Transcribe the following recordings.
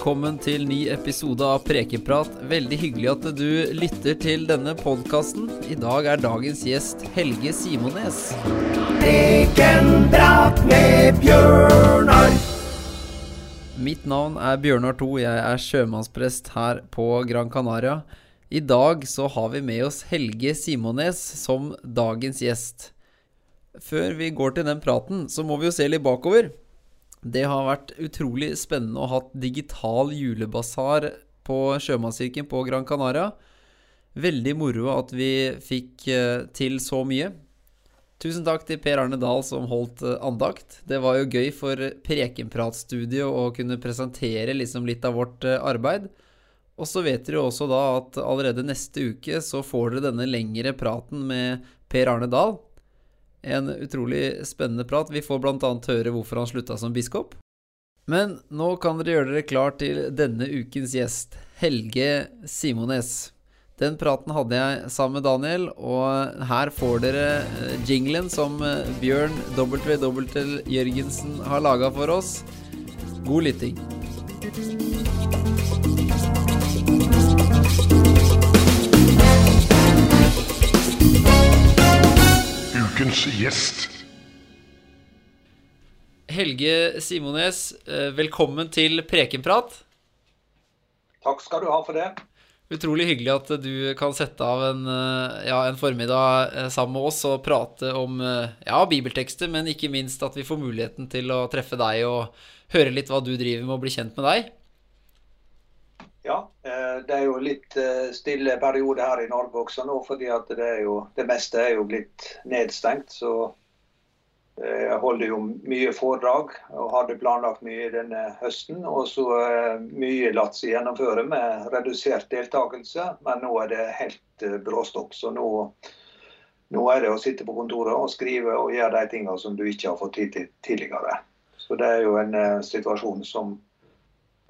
Velkommen til ny episode av Prekeprat. Veldig hyggelig at du lytter til denne podkasten. I dag er dagens gjest Helge Simones. Prekenprat med Bjørnar. Mitt navn er Bjørnar To. Jeg er sjømannsprest her på Gran Canaria. I dag så har vi med oss Helge Simones som dagens gjest. Før vi går til den praten, så må vi jo se litt bakover. Det har vært utrolig spennende å ha digital julebasar på Sjømannskirken på Gran Canaria. Veldig moro at vi fikk eh, til så mye. Tusen takk til Per Arne Dahl som holdt eh, andakt. Det var jo gøy for Prekenpratstudio å kunne presentere liksom litt av vårt eh, arbeid. Og så vet dere også da at allerede neste uke så får dere denne lengre praten med Per Arne Dahl. En utrolig spennende prat. Vi får bl.a. høre hvorfor han slutta som biskop. Men nå kan dere gjøre dere klar til denne ukens gjest, Helge Simones. Den praten hadde jeg sammen med Daniel, og her får dere eh, jinglen som eh, Bjørn WW Jørgensen har laga for oss. God lytting. Ukens gjest. Helge Simones, eh, velkommen til Prekenprat. Takk skal du ha for det. Utrolig hyggelig at du kan sette av en, eh, ja, en formiddag eh, sammen med oss og prate om ja, bibeltekster, men ikke minst at vi får muligheten til å treffe deg og høre litt hva du driver med og bli kjent med deg. Ja, det er jo litt stille periode her i Norge også nå, fordi at det, jo, det meste er jo blitt nedstengt. Så jeg holder jo mye foredrag og hadde planlagt mye denne høsten. Og så mye latt seg gjennomføre med redusert deltakelse, men nå er det helt bråstopp. Så nå, nå, er det å sitte på kontoret og skrive og gjøre de tingene som du ikke har fått tid til tidligere. Så det er jo en situasjon som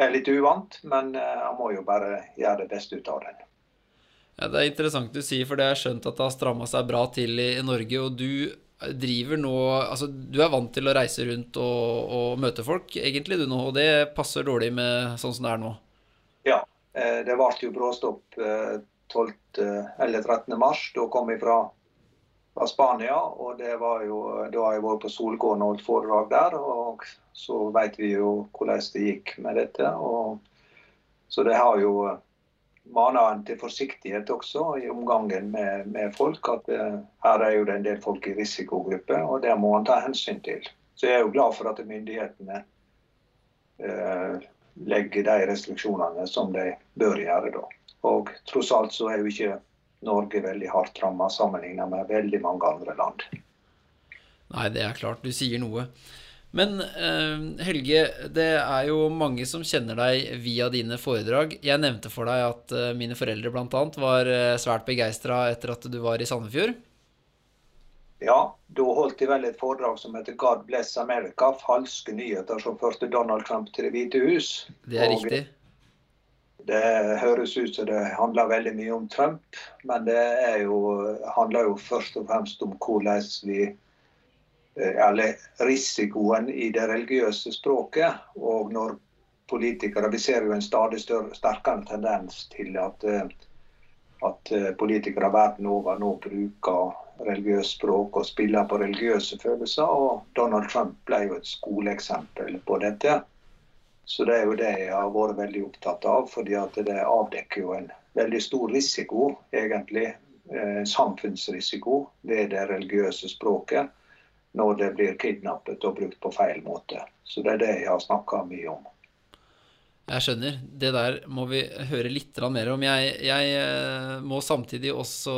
er litt uvant, men han må jo bare gjøre det beste ut av den. Ja, Det er interessant du sier, for det har skjønt at det har stramma seg bra til i, i Norge. Og du driver nå Altså, du er vant til å reise rundt og, og møte folk, egentlig, du nå. Og det passer dårlig med sånn som det er nå? Ja. Det ble jo bråstopp 12. eller 13. mars. Da kom jeg fra, fra Spania. Og det var jo, da har jeg vært på Solgården og holdt foredrag der. Og så vet vi jo hvordan det gikk med dette. Og, så det har jo mana en til forsiktighet også i omgangen med, med folk. At det, her er jo det en del folk i risikogruppe, og det må man ta hensyn til. Så jeg er jo glad for at myndighetene eh, legger de restriksjonene som de bør gjøre da. Og tross alt så er jo ikke Norge veldig hardt ramma sammenlignet med veldig mange andre land. Nei, det er klart. Du sier noe. Men eh, Helge, det er jo mange som kjenner deg via dine foredrag. Jeg nevnte for deg at eh, mine foreldre bl.a. var eh, svært begeistra etter at du var i Sandefjord. Ja, da holdt de vel et foredrag som heter 'God bless America'. Falske nyheter som førte Donald Trump til Det hvite hus. Det er Og riktig. Det høres ut som det handler veldig mye om Trump, men det jo, handler jo først og fremst om hvordan vi eller risikoen i det religiøse språket. Og når politikere Vi ser jo en stadig større, sterkere tendens til at, at politikere verden over nå bruker religiøst språk og spiller på religiøse følelser. Og Donald Trump ble jo et skoleeksempel på dette. Så det er jo det jeg har vært veldig opptatt av, fordi at det avdekker jo en veldig stor risiko, egentlig. Eh, samfunnsrisiko ved det religiøse språket når det blir kidnappet og brukt på feil måte. Så det er det jeg har snakka mye om. Jeg skjønner. Det der må vi høre litt mer om. Jeg, jeg må samtidig også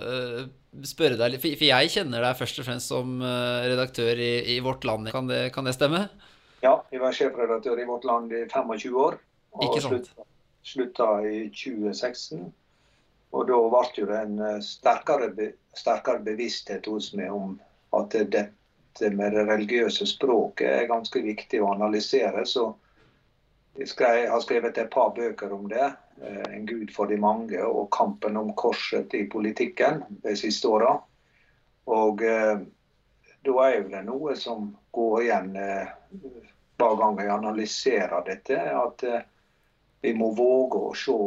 uh, spørre deg litt, for jeg kjenner deg først og fremst som uh, redaktør i, i, Vårt Land. Kan det, kan det, stemme? Ja, jeg var sjefredaktør i Vårt Land i 25 år. Og slutta, slutta i 2016. Og da ble det en eh, sterkere, sterkere bevissthet hos meg om at dette med det religiøse språket er ganske viktig å analysere. Så jeg har skrevet et par bøker om det. Eh, 'En gud for de mange' og 'Kampen om korset i politikken' de siste åra. Og eh, da er jo det noe som går igjen eh, hver gang jeg analyserer dette. At vi må våge å se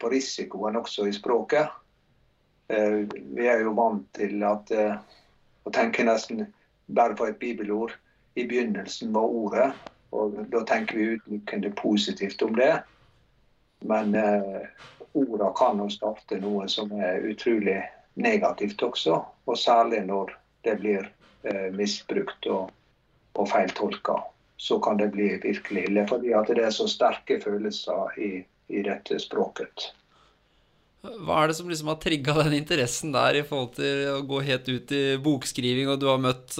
på risikoen også i språket. Eh, vi er jo vant til at, eh, å tenke nesten bare på et bibelord. I begynnelsen var ordet, og da tenker vi utelukkende positivt om det. Men eh, orda kan jo starte noe som er utrolig negativt også, og særlig når det blir eh, misbrukt og, og feiltolka. Så kan det bli virkelig ille, fordi at det er så sterke følelser i, i dette språket. Hva er det som liksom har trigga den interessen der i forhold til å gå helt ut i bokskriving, og du har møtt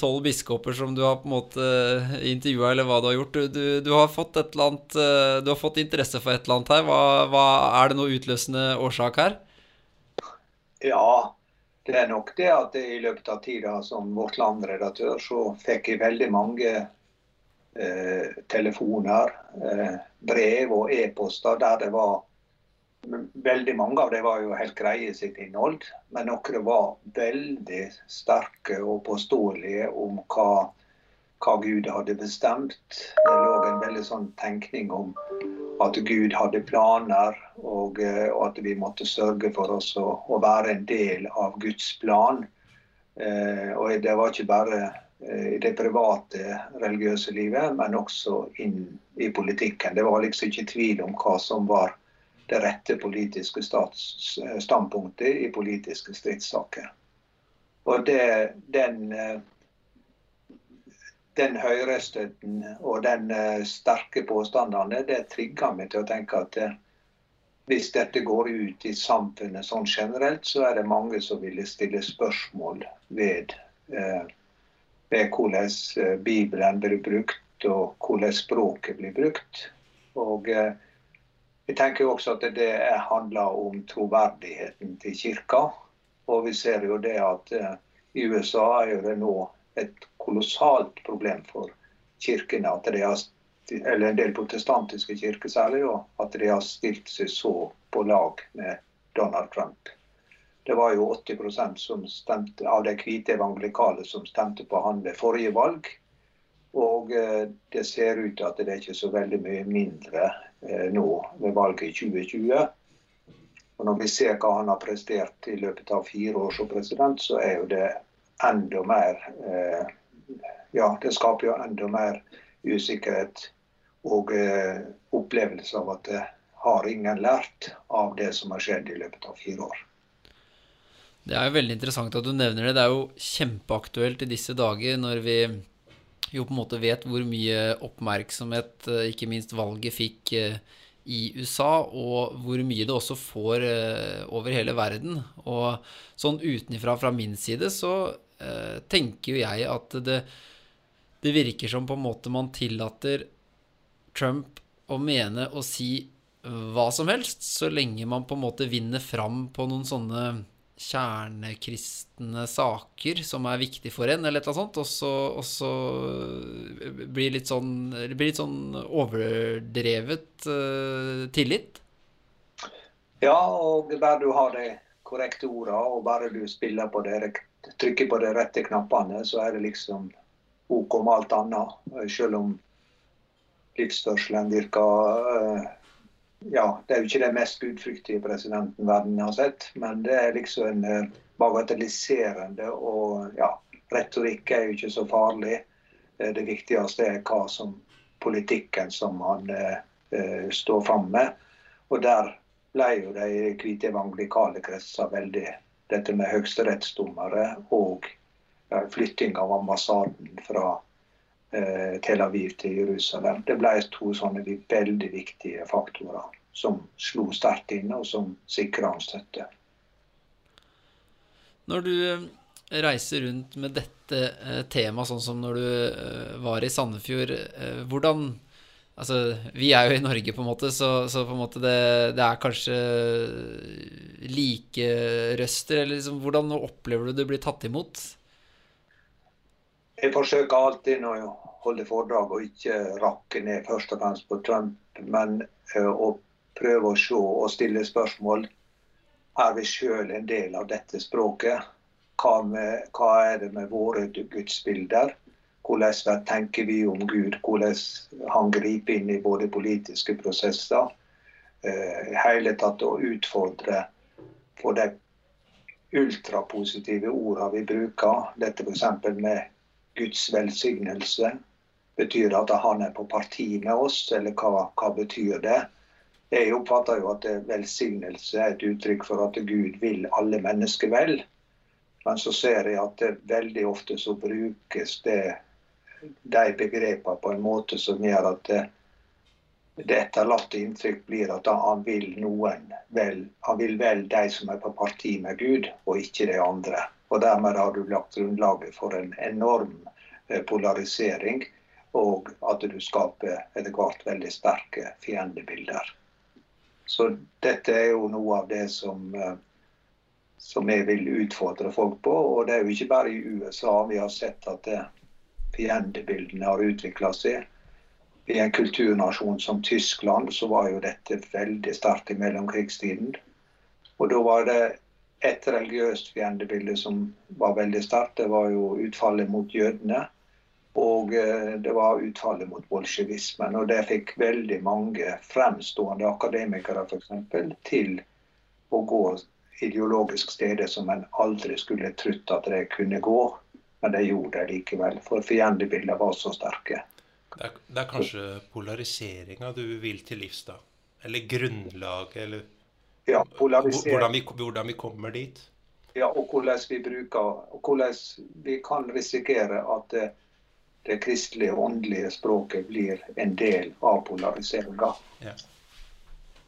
tolv uh, biskoper som du har på en måte intervjua, eller hva du har gjort? Du, du, du, har fått et eller annet uh, Du har fått interesse for et eller annet her. Hva, hva, er det noe utløsende årsak her? Ja, det er nok det at i løpet av tida som Vårt Land-redaktør, så fikk jeg veldig mange eh, telefoner, eh, brev og e-poster der det var Veldig mange av dem var jo helt greie i sitt innhold, men noen var veldig sterke og påståelige om hva, hva Gud hadde bestemt. Det lå en veldig sånn tenkning om at Gud hadde planer, og, eh, og at vi måtte sørge for oss å, å, være en del av Guds plan. Eh, og det var ikke bare eh, i det private religiøse livet, men også inn i politikken. Det var liksom ikke tvil om hva som var det rette politiske standpunktet i politiske stridssaker. Og det, den, eh, den høyrestøtten og den eh, sterke påstandene, det trigger meg til å tenke at eh, hvis dette går ut i samfunnet sånn generelt, så er det mange som ville stille spørsmål ved, ved hvordan Bibelen blir brukt, og hvordan språket blir brukt. Og jeg tenker også at det handler om troverdigheten til kirka. Og vi ser jo det at i USA er jo det nå et kolossalt problem for kirkene. at de har, eller en del protestantiske kirker særlig, at de har stilt seg så på lag med Donald Trump. Det var jo 80 som stemte, av de hvite evangelikale som stemte på han ved forrige valg. Og uh, det ser ut til at det er ikke så veldig mye mindre Eh, nå ved valget i 2020. Og Når vi ser hva han har prestert i løpet av fire år som president, så er jo det enda mer eh, Ja, det skaper jo enda mer usikkerhet og eh, opplevelse av at det har ingen lært av det som har skjedd i løpet av fire år. Det er jo veldig interessant at du nevner det. Det er jo kjempeaktuelt i disse dager når vi jo på en måte vet hvor mye oppmerksomhet eh, ikke minst valget fikk eh, i USA, og hvor mye det også får eh, over hele verden. Og sånn utenfra fra min side så tenker jo jeg at det, det virker som på en måte man tillater Trump å mene og si hva som helst, så lenge man på en måte vinner fram på noen sånne kjernekristne saker som er viktig for en, eller et eller annet sånt, og så, blir litt sånn, det blir litt sånn overdrevet uh, tillit? Ja, og bare du har de korrekte ordene, og bare du spiller på det, trykker på de rette knappene, så er det liksom OK med alt annet. Selv om livsførselen virker uh, ja, det er jo ikke den mest gudfryktige presidenten verden har sett, men det er liksom en uh, bagatelliserende og ja, retorikk er jo ikke så farlig. Det viktigste er hva som politikken som han uh, står fram med. Og der ble jo de hvite evangelikale kretser veldig dette med høyesterettsdommere og flytting av ambassaden fra Tel Aviv til Jerusalem. Det ble to sånne veldig viktige faktorer som slo sterkt inn, og som sikra hans støtte. Når du eh, reiser rundt med dette eh, temaet, sånn som når du eh, var i Sandefjord, hvordan Altså, vi er jo i Norge, på en måte, så, så på en måte det, det, er kanskje like røster, eller liksom Hvordan opplever du det blir tatt imot? Jeg forsøker alltid når jeg holder foredrag å ikke rakke ned først og fremst på Trump, men å prøve å se og stille spørsmål. Er vi sjøl en del av dette språket? Hva, med, hva, er det med våre gudsbilder? Hvordan tenker vi om Gud? Hvordan han griper inn i både politiske prosesser. I hele tatt å utfordre på de ultrapositive ordene vi bruker. Dette f.eks. med Guds velsignelse. Betyr det at han er på parti med oss, eller hva, hva betyr det? Jeg oppfatter jo at velsignelse er et uttrykk for at Gud vil alle mennesker vel. Men så ser jeg at veldig ofte så brukes det, de begrepene på en måte som gjør at det, det etterlatte inntrykk blir at han vil noen vel. Han vil vel de som er på parti med Gud, og ikke de andre. Og dermed har du lagt grunnlaget for en enorm eh, polarisering, og at du skaper etter hvert veldig sterke fiendebilder. Så dette er jo noe av det som, eh, som jeg vil utfordre folk på. Og det er jo ikke bare i USA vi har sett at fiendebildene har utvikla seg. I en kulturnasjon som Tyskland så var jo dette veldig sterkt i mellomkrigstiden. Og da var det et religiøst fiendebilde som var veldig sterkt. Det var jo utfallet mot jødene. Og eh, det var utfallet mot bolsjevismen. Og det fikk veldig mange fremstående akademikere f.eks. til å gå ideologisk steder som en aldri skulle trodd at de kunne gå. Men det gjorde det likevel, for fiendebildene var så sterke. Det er, det er kanskje polariseringa du vil til livs, da? Eller grunnlaget, eller ja, hvordan, vi, hvordan vi kommer dit? Ja, og hvordan vi bruker og hvordan vi kan risikere at det, det kristelige og åndelige språket blir en del av polariseringa. Ja.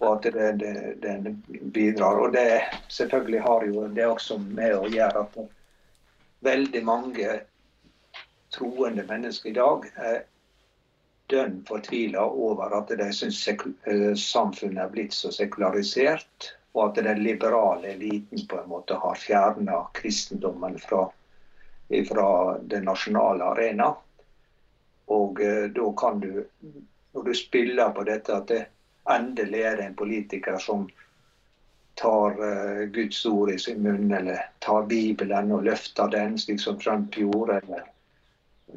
Og at den, det, det, bidrar. Og det selvfølgelig har jo det også med å gjøre at veldig mange troende mennesker i dag er dønn fortvila over at de syns eh, samfunnet er blitt så sekularisert, og at den liberale eliten på en måte har fjerna kristendommen fra, fra den nasjonale arena. Og eh, da kan du, når du spiller på dette, at det endelig er det en politiker som tar uh, Guds ord i sin munn, eller tar Bibelen og løfter den, slik som Trump gjorde, eller,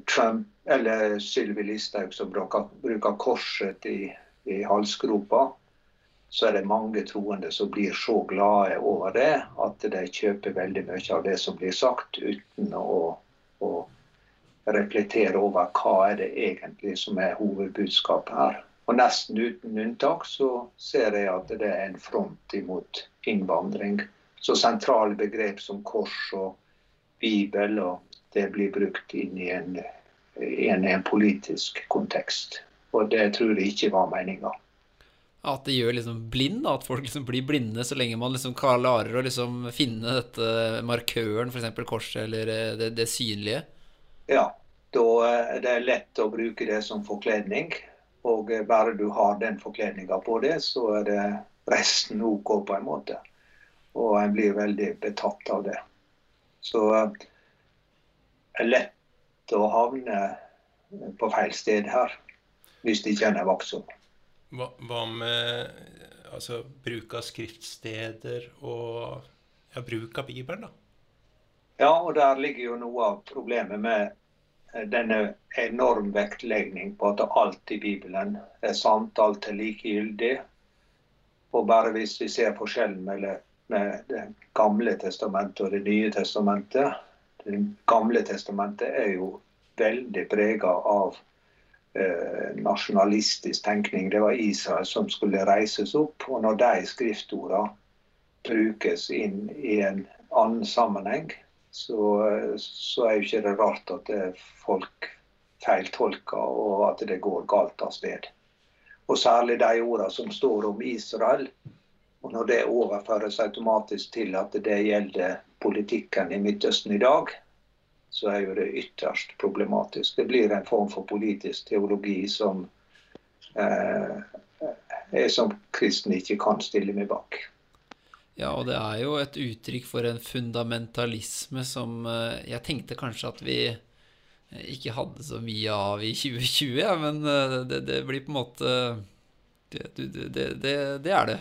Trump, eller Sylvi Listhaug som bruker, bruker korset i, i halsgropa, så er det mange troende som blir så glade over det at de kjøper veldig mye av det som blir sagt, uten å, å reflektere over hva er det egentlig som er hovedbudskapet her. Og Nesten uten unntak så ser jeg at det er en front imot innvandring. Så sentrale begrep som kors og bibel og det blir brukt inn i en, en, en politisk kontekst. Og det tror jeg ikke var meninga. At det gjør liksom blind, at folk liksom blir blinde så lenge man liksom klarer å liksom finne dette markøren, f.eks. korset eller eh, det, det synlige? Ja, da er det lett å bruke det som forkledning. Og bare du har den forkledninga på det, så er det resten OK, på en måte. Og en blir veldig betatt av det. Så det er lett å havne på feil sted her, hvis ikke en er vaksom. Hva, hva med altså, bruk av skriftsteder og ja, bruk av Bibelen, da? Ja, og der ligger jo noe av problemet med eh, denne enorm vektlegging på at alt i Bibelen er sant, alt er likegyldig. Og bare hvis vi ser forskjellen mellom Det gamle testamentet og Det nye testamentet Det gamle testamentet er jo veldig prega av eh, nasjonalistisk tenkning. Det var Israel som skulle reises opp. Og når de skriftordene brukes inn i en annen sammenheng, så, så er jo ikke det rart at folk feiltolker og at det går galt av sted. Og særlig de ordene som står om Israel. Og når det overføres automatisk til at det gjelder politikken i Midtøsten i dag, så er jo det ytterst problematisk. Det blir en form for politisk teologi som eh, jeg som kristen ikke kan stille meg bak. Ja, og det er jo et uttrykk for en fundamentalisme som eh, jeg tenkte kanskje at vi ikke hadde så mye av i 2020, ja, men eh, det, det, blir på en måte det, det, det, er det.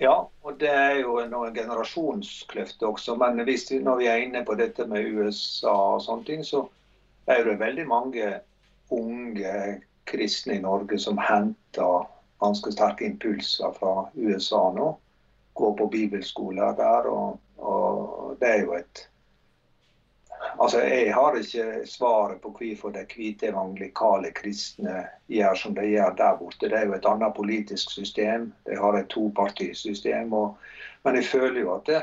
Ja, og det er jo en generasjonskløft også. Men hvis vi, når vi er inne på dette med USA og sånne ting, så er det veldig mange unge kristne i Norge som henter ganske sterke impulser fra USA nå. Går på bibelskoler der, og, og det er jo et Altså, Jeg har ikke svaret på hvorfor de hvite evangelikale kristne gjør som de gjør der borte. Det er jo et annet politisk system. De har et topartisystem. Og, men jeg føler jo at det,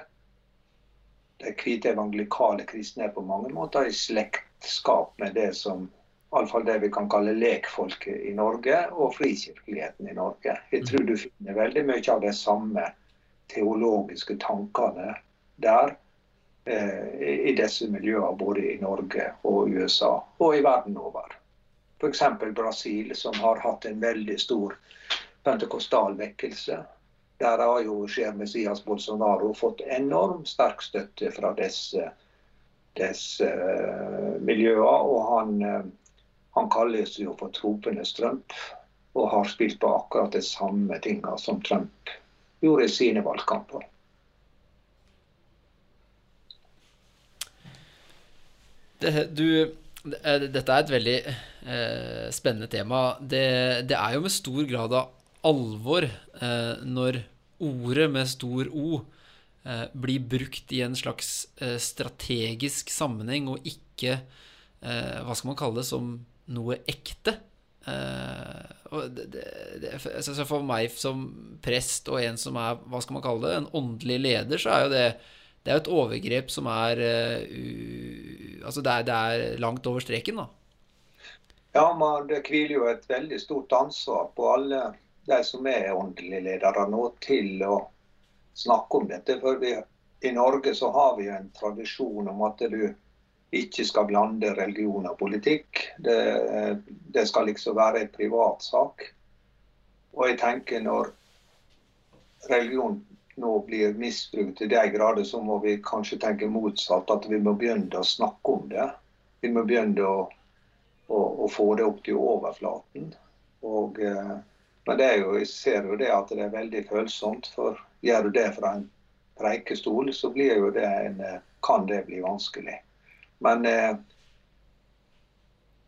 de hvite evangelikale kristne er på mange måter i slektskap med det som Iallfall det vi kan kalle lekfolket i Norge og frikirkeligheten i Norge. Jeg tror du finner veldig mye av de samme teologiske tankene der i disse miljøene, både i Norge og USA og i verden over. F.eks. Brasil, som har hatt en veldig stor pentekostal vekkelse. Der har jo Sjer Messias Bolsonaro fått enormt sterk støtte fra disse, disse uh, miljøene. Og han, uh, han kalles jo for tropenes Trump, og har spilt på akkurat de samme tinga som Trump gjorde i sine valgkamper. Det, du, dette er et veldig eh, spennende tema. Det, det, er jo med stor grad av alvor eh, når ordet med stor O eh, blir brukt i en slags eh, strategisk sammenheng, og ikke eh, Hva skal man kalle det? Som noe ekte. Det, altså for meg som prest og en som er hva skal man kalle det, en åndelig leder, så er jo det det er jo et overgrep som er uh, Altså det er, det er, langt over streken, da. Ja, men det hviler jo et veldig stort ansvar på alle de som er åndelige ledere nå, til å snakke om dette. For vi, i Norge så har vi en tradisjon om at du ikke skal blande religion og politikk. Det, det skal liksom være en privatsak. Og jeg tenker når religion nå blir misbrukt til de grader, så må vi kanskje tenke motsatt. At vi må begynne å snakke om det. Vi må begynne å, å, å få det opp til overflaten. Og, eh, men jo, jeg ser jo det at det er veldig følsomt. For gjør du det fra en preikestol, så det en, kan det bli vanskelig. Men eh,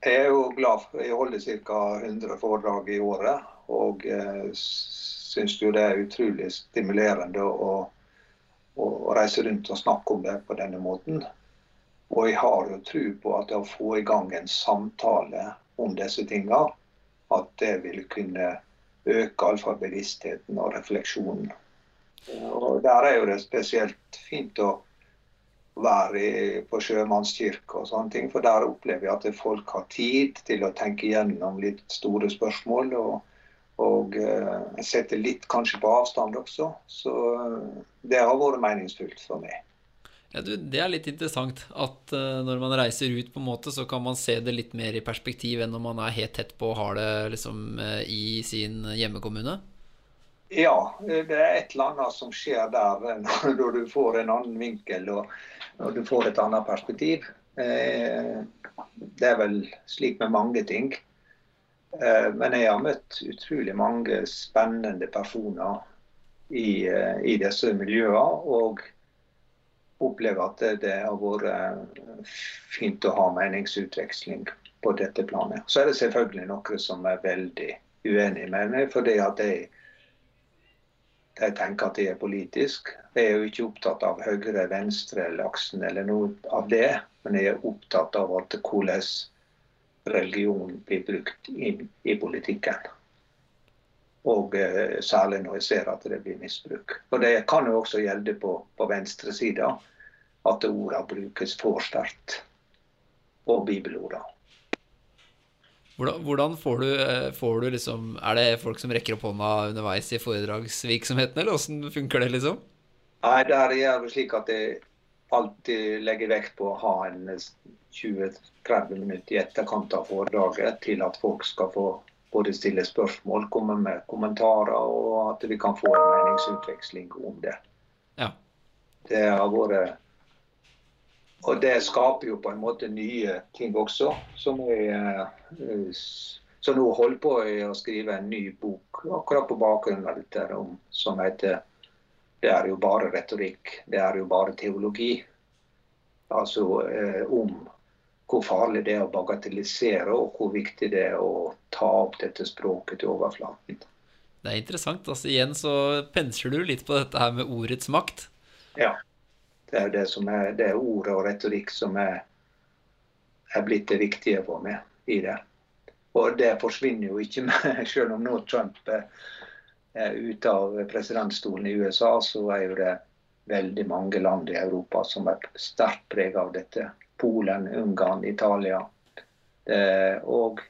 jeg er jo glad for Jeg holder ca. 100 foredrag i året. Og eh, syns jo det er utrolig stimulerende å, å, å, reise rundt og snakke om det på denne måten. Og jeg har jo tro på at å få i gang en samtale om disse tinga, at det vil kunne øke iallfall bevisstheten og refleksjonen. Og Der er jo det spesielt fint å være på sjømannskirke og sånne ting. For der opplever jeg at folk har tid til å tenke gjennom litt store spørsmål. Og, og jeg setter litt kanskje på avstand også. Så uh, det har vært meningsfullt for meg. Ja, du, Det er litt interessant at uh, når man reiser ut, på en måte, så kan man se det litt mer i perspektiv enn når man er helt tett på og har det liksom, i sin hjemmekommune? Ja, det er et eller annet som skjer der når du får en annen vinkel. og når du får et annet perspektiv. Eh, det er vel slik med mange ting. Eh, men jeg har møtt utrolig mange spennende personer i, eh, i disse miljøene. Og opplever at det har vært fint å ha meningsutveksling på dette planet. Så er det selvfølgelig noen som er veldig uenig med meg, fordi at jeg jeg tenker at jeg er politisk. Jeg er jo ikke opptatt av høyre, venstre eller eller noe av det. Men jeg er opptatt av at hvordan religion blir brukt inn i politikken. Og eh, særlig når jeg ser at det blir misbruk. Og Det kan jo også gjelde på, på venstresida, at ordene brukes for sterkt. Og bibelordene. Hvordan, hvordan får, du, eh, får, du, liksom Er det folk som rekker opp hånda underveis i foredragsvirksomheten, eller åssen funker det, liksom? Nei, der er det slik at jeg alltid legger vekt på å ha en 20-30 minutter i etterkant av foredraget til at folk skal få både stille spørsmål, komme med kommentarer, og at vi kan få en meningsutveksling om det. Ja. Det har vært og det skaper jo på en måte nye ting også. Som jeg eh, så nå holder på å skrive en ny bok akkurat på bakgrunn av dette om, som heter 'Det er jo bare retorikk, det er jo bare teologi'. Altså eh, om hvor farlig det er å bagatellisere, og hvor viktig det er å ta opp dette språket til overflaten. Det er interessant. altså Igjen så pensler du litt på dette her med ordets makt. Ja. Det er det som er det er ordet og retorikk som er, er blitt det viktige for meg i det. Og det forsvinner jo ikke med, selv om nå Trump er, er ute av presidentstolen i USA, så er jo det veldig mange land i Europa som er sterkt preget av dette. Polen, Ungarn, Italia. Og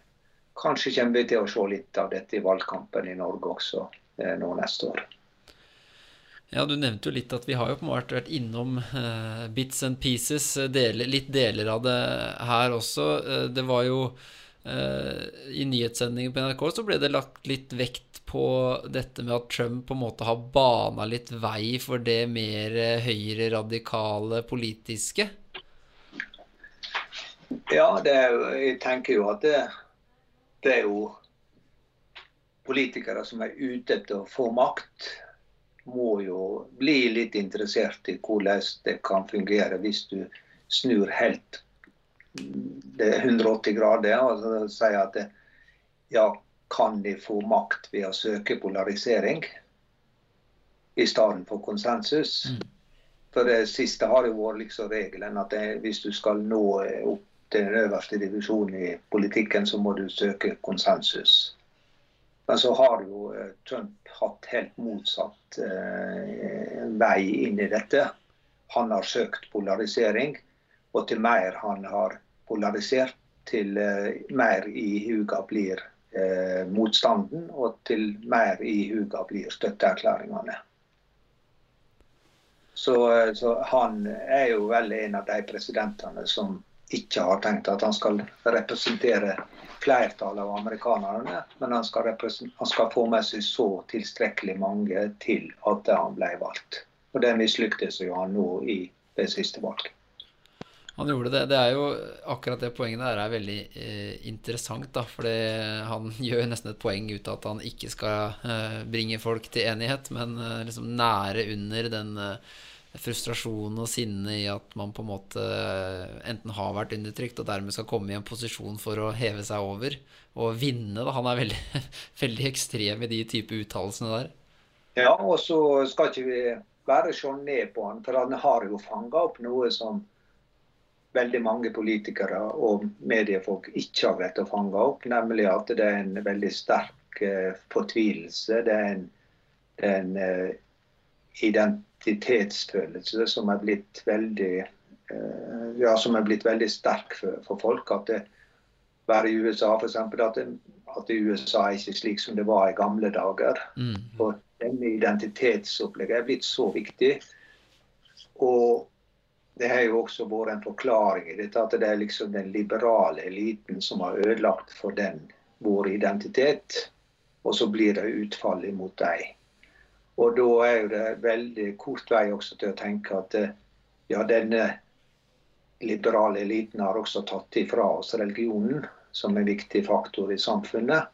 kanskje kommer vi til å se litt av dette i valgkampen i Norge også eh, nå neste år. Ja, Du nevnte jo litt at vi har jo på en måte vært innom bits and pieces, deler, litt deler av det her også. Det var jo I nyhetssendingen på NRK så ble det lagt litt vekt på dette med at Trump på en måte har bana litt vei for det mer høyre-radikale politiske. Ja, det, jeg tenker jo at det, det er jo politikere som er ute etter å få makt, må jo bli litt interessert i hvordan det kan fungere hvis du snur helt det er 180 grader og sier at det, ja, kan de få makt ved å søke polarisering i stedet for konsensus? Mm. For det siste har jo vært liksom regelen at det, hvis du skal nå opp til den øverste divisjonen i politikken, så må du søke konsensus. Men så har jo eh, Trump hatt helt motsatt eh, vei inn i dette. Han har søkt polarisering, og til mer han har polarisert, til eh, mer i huga blir eh, motstanden, og til mer i huga blir støtteerklæringene. Så, eh, så, han er jo vel en av de presidentene som ikke har tenkt at han skal representere flertallet av amerikanerne, men han skal, han skal, få med seg så tilstrekkelig mange til at han ble valgt. Og Det mislyktes jo han nå i det siste valget. Han gjorde det. Det er jo akkurat det poenget der er veldig eh, interessant. da, For han gjør nesten et poeng ut av at han ikke skal eh, bringe folk til enighet, men eh, liksom nære under den eh, frustrasjon og sinne i at man på en måte enten har vært undertrykt og dermed skal komme i en posisjon for å heve seg over og vinne. Da. Han er veldig, veldig ekstrem i de type uttalelsene der. Ja, og så skal ikke vi bare se ned på han, for han har jo fanga opp noe som veldig mange politikere og mediefolk ikke har greid å fange opp, nemlig at det er en veldig sterk uh, fortvilelse. Det er en, det er en uh, identitetsfølelse som er blitt veldig eh, ja, som er blitt veldig sterk for, for folk. At det være i USA f.eks. At, det, at USA er ikke slik som det var i gamle dager. Mm. Og den identitetsopplegget er blitt så viktig. Og det har jo også vært en forklaring i dette at det er liksom den liberale eliten som har ødelagt for den vår identitet. Og så blir det utfall imot dem. Og da er det veldig kort vei også til å tenke at eh, ja, denne liberale eliten har også tatt ifra oss religionen som en viktig faktor i samfunnet.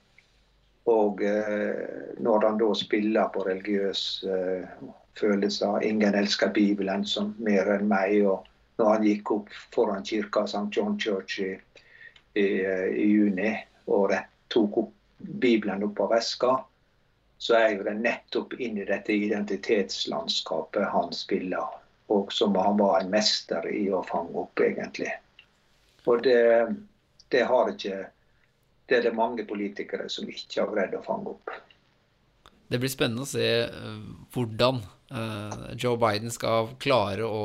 Og eh, når han da spiller på religiøs eh, følelser Ingen elsker Bibelen som mer enn meg. Og når han gikk opp foran kirka St. John Church i, i, i juni og tok opp Bibelen opp av veska, så er jo det nettopp inn i dette identitetslandskapet han spiller. Og som han var en mester i å fange opp, egentlig. Og det, det har ikke Det er det mange politikere som ikke har greid å fange opp. Det blir spennende å se hvordan eh, Joe Biden skal klare å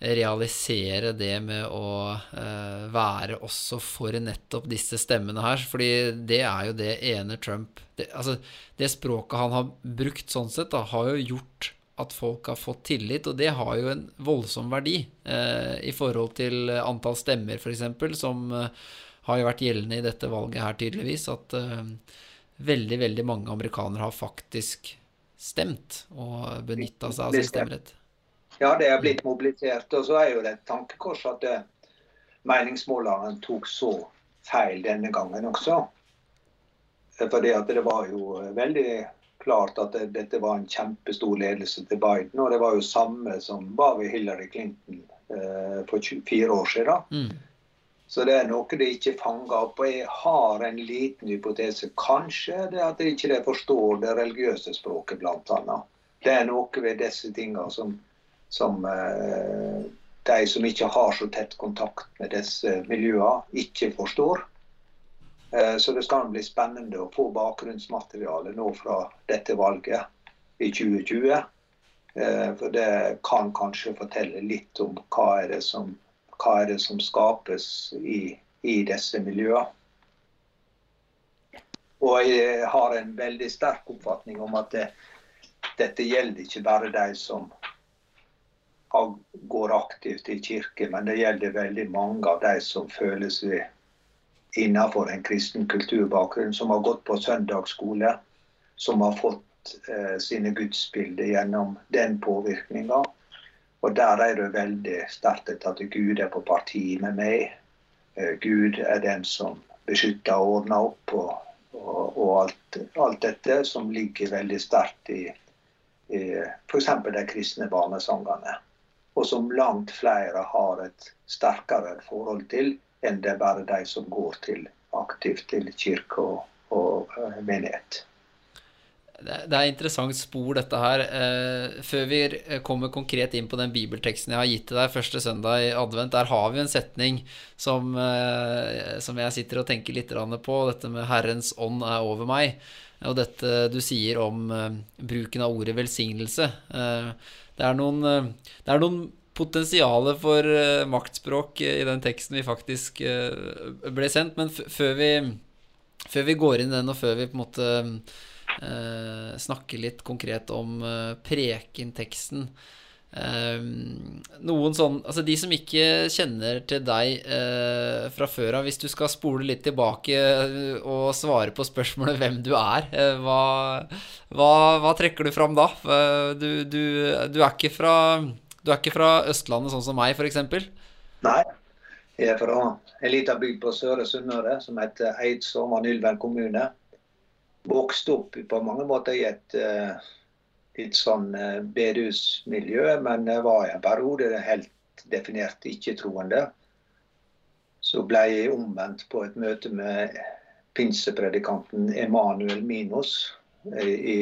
realisere det med å uh, være også for nettopp disse stemmene her. Fordi det er jo det ene Trump det, Altså, det språket han har brukt sånn sett, da, har jo gjort at folk har fått tillit, og det har jo en voldsom verdi uh, i forhold til antall stemmer, f.eks., som uh, har jo vært gjeldende i dette valget her, tydeligvis. At veldig, veldig mange amerikanere har faktisk stemt og benytta seg av sin stemmerett. Ja, det er blitt mobilisert. Og så er jo det et tankekors at meningsmåleren tok så feil denne gangen også. Fordi at det var jo veldig klart at det, dette var en kjempestor ledelse til Biden. Og det var jo samme som var ved Hillary Clinton eh, for 24 år siden. Mm. Så det er noe de ikke fanger opp. Og jeg har en liten hypotese. Kanskje det at de ikke forstår det religiøse språket, bl.a. Det er noe ved disse tingene som, som eh, de som ikke har så tett kontakt med disse miljøene, ikke forstår. Eh, så det skal bli spennende å få bakgrunnsmateriale nå fra dette valget i 2020. Eh, for det kan kanskje fortelle litt om hva er det som hva er det som skapes i, i disse miljøene. Og jeg har en veldig sterk oppfatning om at det, dette gjelder ikke bare de som går aktivt i kirke, men det gjelder veldig mange av de som føler seg innenfor en kristen kulturbakgrunn, som har gått på søndagsskole, som har fått eh, sine gudsbilder gjennom den påvirkninga. Og der er det veldig sterkt at Gud er på parti med meg. Eh, Gud er den som beskytter og ordner opp, og, og, og alt, alt, dette som ligger veldig sterkt i, i f.eks. de kristne barnesangene. Og som langt flere har et sterkere forhold til enn det er bare de som går til aktivt til kirke og, og eh, menighet. Det er interessant spor, dette her. Eh, før vi kommer konkret inn på den bibelteksten jeg har gitt til deg første søndag i advent, der har vi en setning som, eh, som jeg sitter og tenker litt på. Dette med 'Herrens ånd er over meg'. Og dette du sier om eh, bruken av ordet velsignelse. Det er noen, det er noen potensialet for maktspråk i den teksten vi faktisk ble sendt. Men før vi, før vi går inn i den, og før vi på en måte eh, snakke litt konkret om eh, prekenteksten. Eh, noen sånn Altså, de som ikke kjenner til deg eh, fra før av, hvis du skal spole litt tilbake eh, og svare på spørsmålet hvem du er, hva, hva, hva, trekker du fram da? Du, du, du, er ikke fra, du er ikke fra Østlandet sånn som meg, f.eks.? Nei. Jeg er fra en liten bygd på Søre Sunnmøre som heter Eidsåm og Nylven kommune vokste opp på mange måter i et uh, litt sånn uh, bedehusmiljø, men jeg var i en periode helt definert ikke-troende. Så ble jeg omvendt på et møte med pinsepredikanten Emanuel Minos eh, i,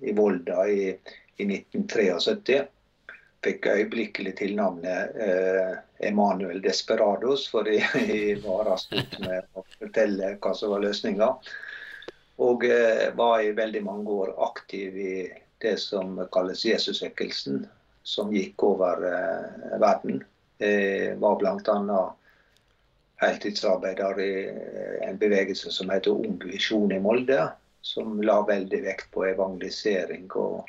i, Volda i, i, 1973. Fikk øyeblikkelig tilnavnet eh, Emanuel Desperados, for jeg var raskt med å fortelle hva som var løsninga. Og eh, var i veldig mange år aktiv i det som kalles Jesusvekkelsen, som gikk over eh, verden. Jeg var bl.a. heltidsarbeider i eh, en bevegelse som heter Ung Visjon i Molde, som la veldig vekt på evangelisering og,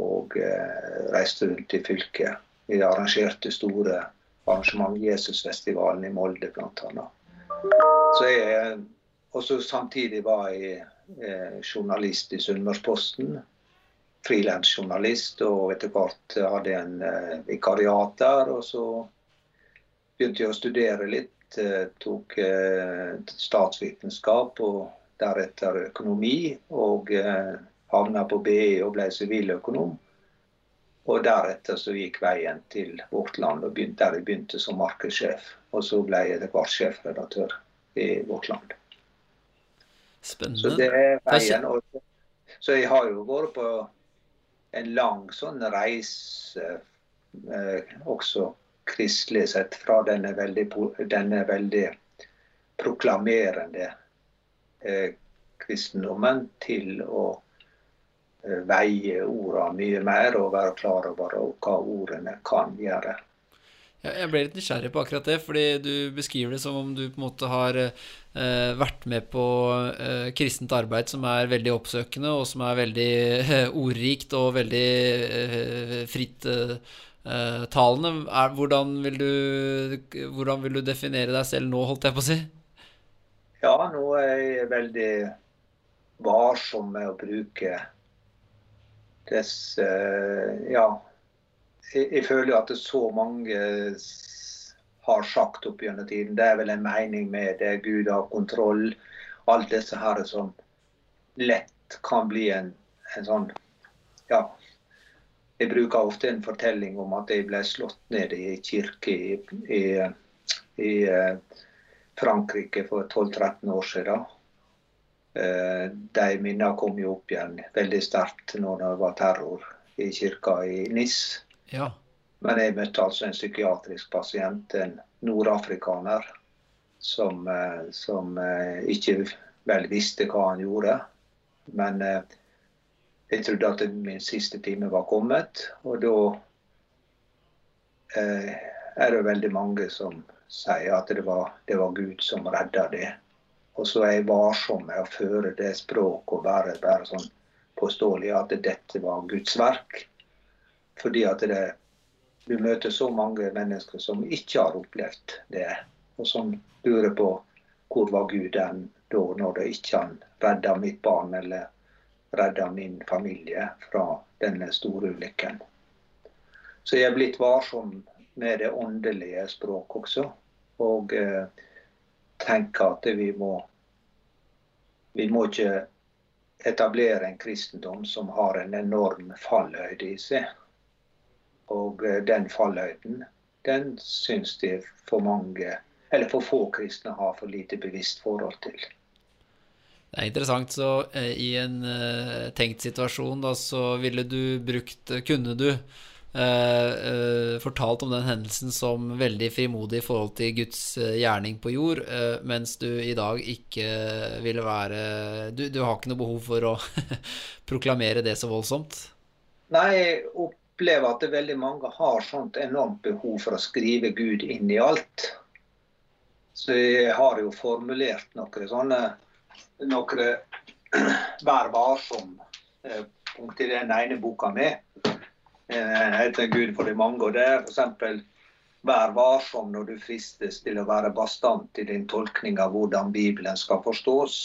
og eh, reiste rundt i fylket. Vi arrangerte store arrangement, Jesusfestivalen i Molde bl.a. Og så samtidig var jeg eh, journalist i Sunnmørsposten. Frilansjournalist, og etter hvert hadde jeg en eh, vikariat der. Og så begynte jeg å studere litt. Eh, tok eh, statsvitenskap og deretter økonomi. Og eh, havna på BI og ble siviløkonom. Og deretter så gikk veien til Vårt Land, og begynte, der jeg begynte som markedssjef. Og så ble jeg etter hvert sjefredaktør i Vårt Land. Spennende. Så det er veien. Også. så jeg har jo vært på en lang sånn reise, eh, også kristelig sett, fra denne veldig, denne veldig proklamerende eh, kristendommen til å eh, veie ordene mye mer og være klar over hva ordene kan gjøre. Jeg ble litt nysgjerrig på akkurat det, fordi du beskriver det som om du på en måte har eh, vært med på eh, kristent arbeid som er veldig oppsøkende, og som er veldig eh, ordrikt og veldig eh, frittalende. Eh, hvordan, vil du, hvordan vil du definere deg selv nå, holdt jeg på å si? Ja, nå er jeg veldig varsom med å bruke disse ja, jeg, jeg føler at det så mange har sagt opp gjennom tiden. Det er vel en mening med det. Gud har kontroll. Alt disse her som lett kan bli en, en sånn Ja. Jeg bruker ofte en fortelling om at jeg ble slått ned i kirke i, i, i eh, Frankrike for 12-13 år siden. Eh, de minnene kom jo opp igjen veldig sterkt når det var terror i kirka i Nis. Ja. Men jeg møtte altså en psykiatrisk pasient, en nordafrikaner, som, eh, som eh, ikke vel visste hva han gjorde. Men eh, jeg trodde at min siste time var kommet, og da er det veldig mange som sier at det var, det var Gud som redda det. Og så er jeg varsom med å føre det språket og være være sånn påståelig at dette var Guds verk. Fordi at det, du møter så mange mennesker som ikke har opplevd det, og som lurer på hvor var Gud den da, når det ikke han redda mitt barn eller redda min familie fra denne store ulykken. Så jeg er blitt varsom med det åndelige språket også. Og eh, tenker at vi må Vi må ikke etablere en kristendom som har en enorm fallhøyde i seg. Og eh, den fallhøyden, den syns de for mange, eller for få kristne har for lite bevisst forhold til. Det er interessant. Så eh, i en eh, tenkt situasjon, da, så ville du brukt Kunne du eh, fortalt om den hendelsen som veldig frimodig i forhold til Guds gjerning på jord, mens du i dag ikke ville være Du, du har ikke noe behov for å proklamere det så voldsomt? Nei, jeg opplever at veldig mange har sånt enormt behov for å skrive Gud inn i alt. Så jeg har jo formulert noen sånne noen Vær varsom-punkt i den ene boka mi. Den heter 'Gud for de mange'. og Det er f.eks. Vær varsom når du fristes til å være bastant i din tolkning av hvordan Bibelen skal forstås.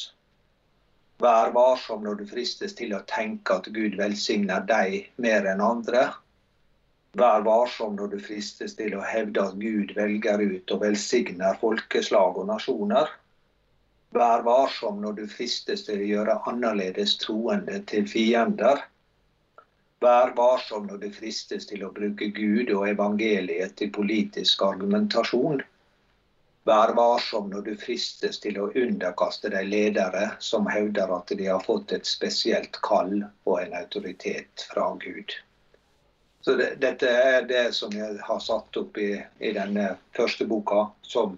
Vær varsom når du fristes til å tenke at Gud velsigner deg mer enn andre. Vær varsom når du fristes til å hevde at Gud velger ut og velsigner folkeslag og nasjoner. Vær varsom når du fristes til å gjøre annerledes troende til fiender. Vær varsom når du fristes til å bruke Gud og evangeliet til politisk argumentasjon. Vær varsom når du fristes til å underkaste deg ledere som hevder at de har fått et spesielt kall og en autoritet fra Gud. Så det, Dette er det som jeg har satt opp i, i denne første boka som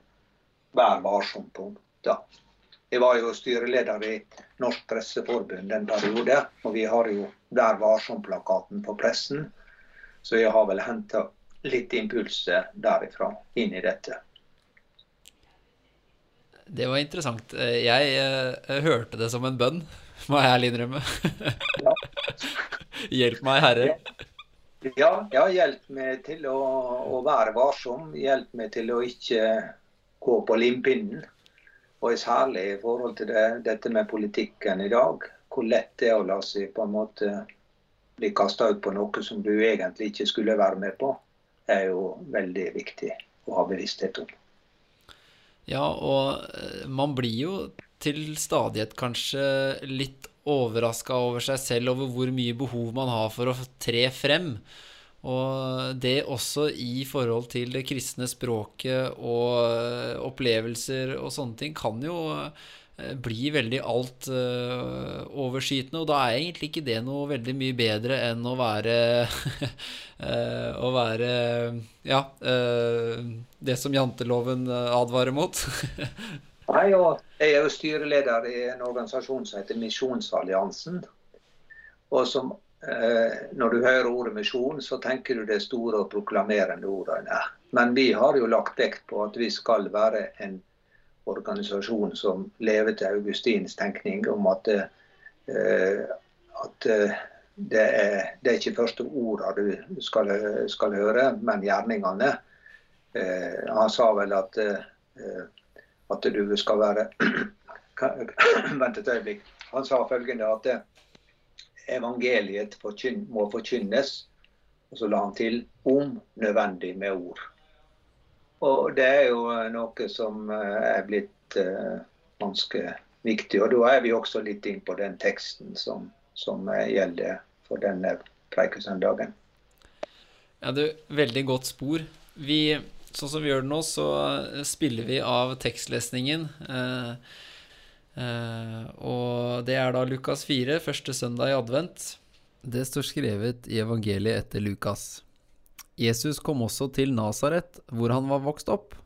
Vær varsom på. da. Jeg var jo styreleder i Norsk Presseforbund en periode, og vi har jo Vær varsom-plakaten på pressen. Så jeg har vel henta litt impulser derifra inn i dette. Det var interessant. Jeg jeg hørte det som en bønn, må jeg ærlig innrømme. Hjelp meg, Herre. Ja, ja, hjelp meg til å, å være varsom. Hjelp meg til å ikke gå på limpinnen. Og særlig i forhold til det, dette med politikken i dag. Hvor lett det er å la seg på en måte bli kasta ut på noe som du egentlig ikke skulle være med på, er jo veldig viktig å ha bevissthet om. Ja, og eh, man blir jo til stadighet kanskje litt overraska over seg selv over hvor mye behov man har for å tre frem. Og det også i forhold til det kristne språket og eh, opplevelser og sånne ting kan jo eh, bli veldig altoverskytende, og da er egentlig ikke det noe veldig mye bedre enn å være Å være ja det som janteloven advarer mot. Nei, Jeg er jo styreleder i en organisasjon som heter Misjonsalliansen. Og som når du hører ordet misjon, så tenker du det store og proklamerende ordene. Men vi har jo lagt vekt på at vi skal være en organisasjon som lever til Augustins tenkning om at, at det, er, det er ikke første ordene du skal, skal, høre, men gjerningene. Han sa vel at, at du skal være Vent et øyeblikk. Han sa følgende at evangeliet må forkynnes. Og så la han til om nødvendig med ord. Og det er jo noe som er blitt ganske viktig. Og da er vi også litt inn på den teksten som, som gjelder for denne preikesøndagen. Ja, du, veldig godt spor. Vi sånn som vi gjør det nå, så spiller vi av tekstlesningen. Eh, eh, og det er da Lukas 4, første søndag i advent. Det står skrevet i evangeliet etter Lukas. Jesus kom også til Nasaret, hvor han var vokst opp,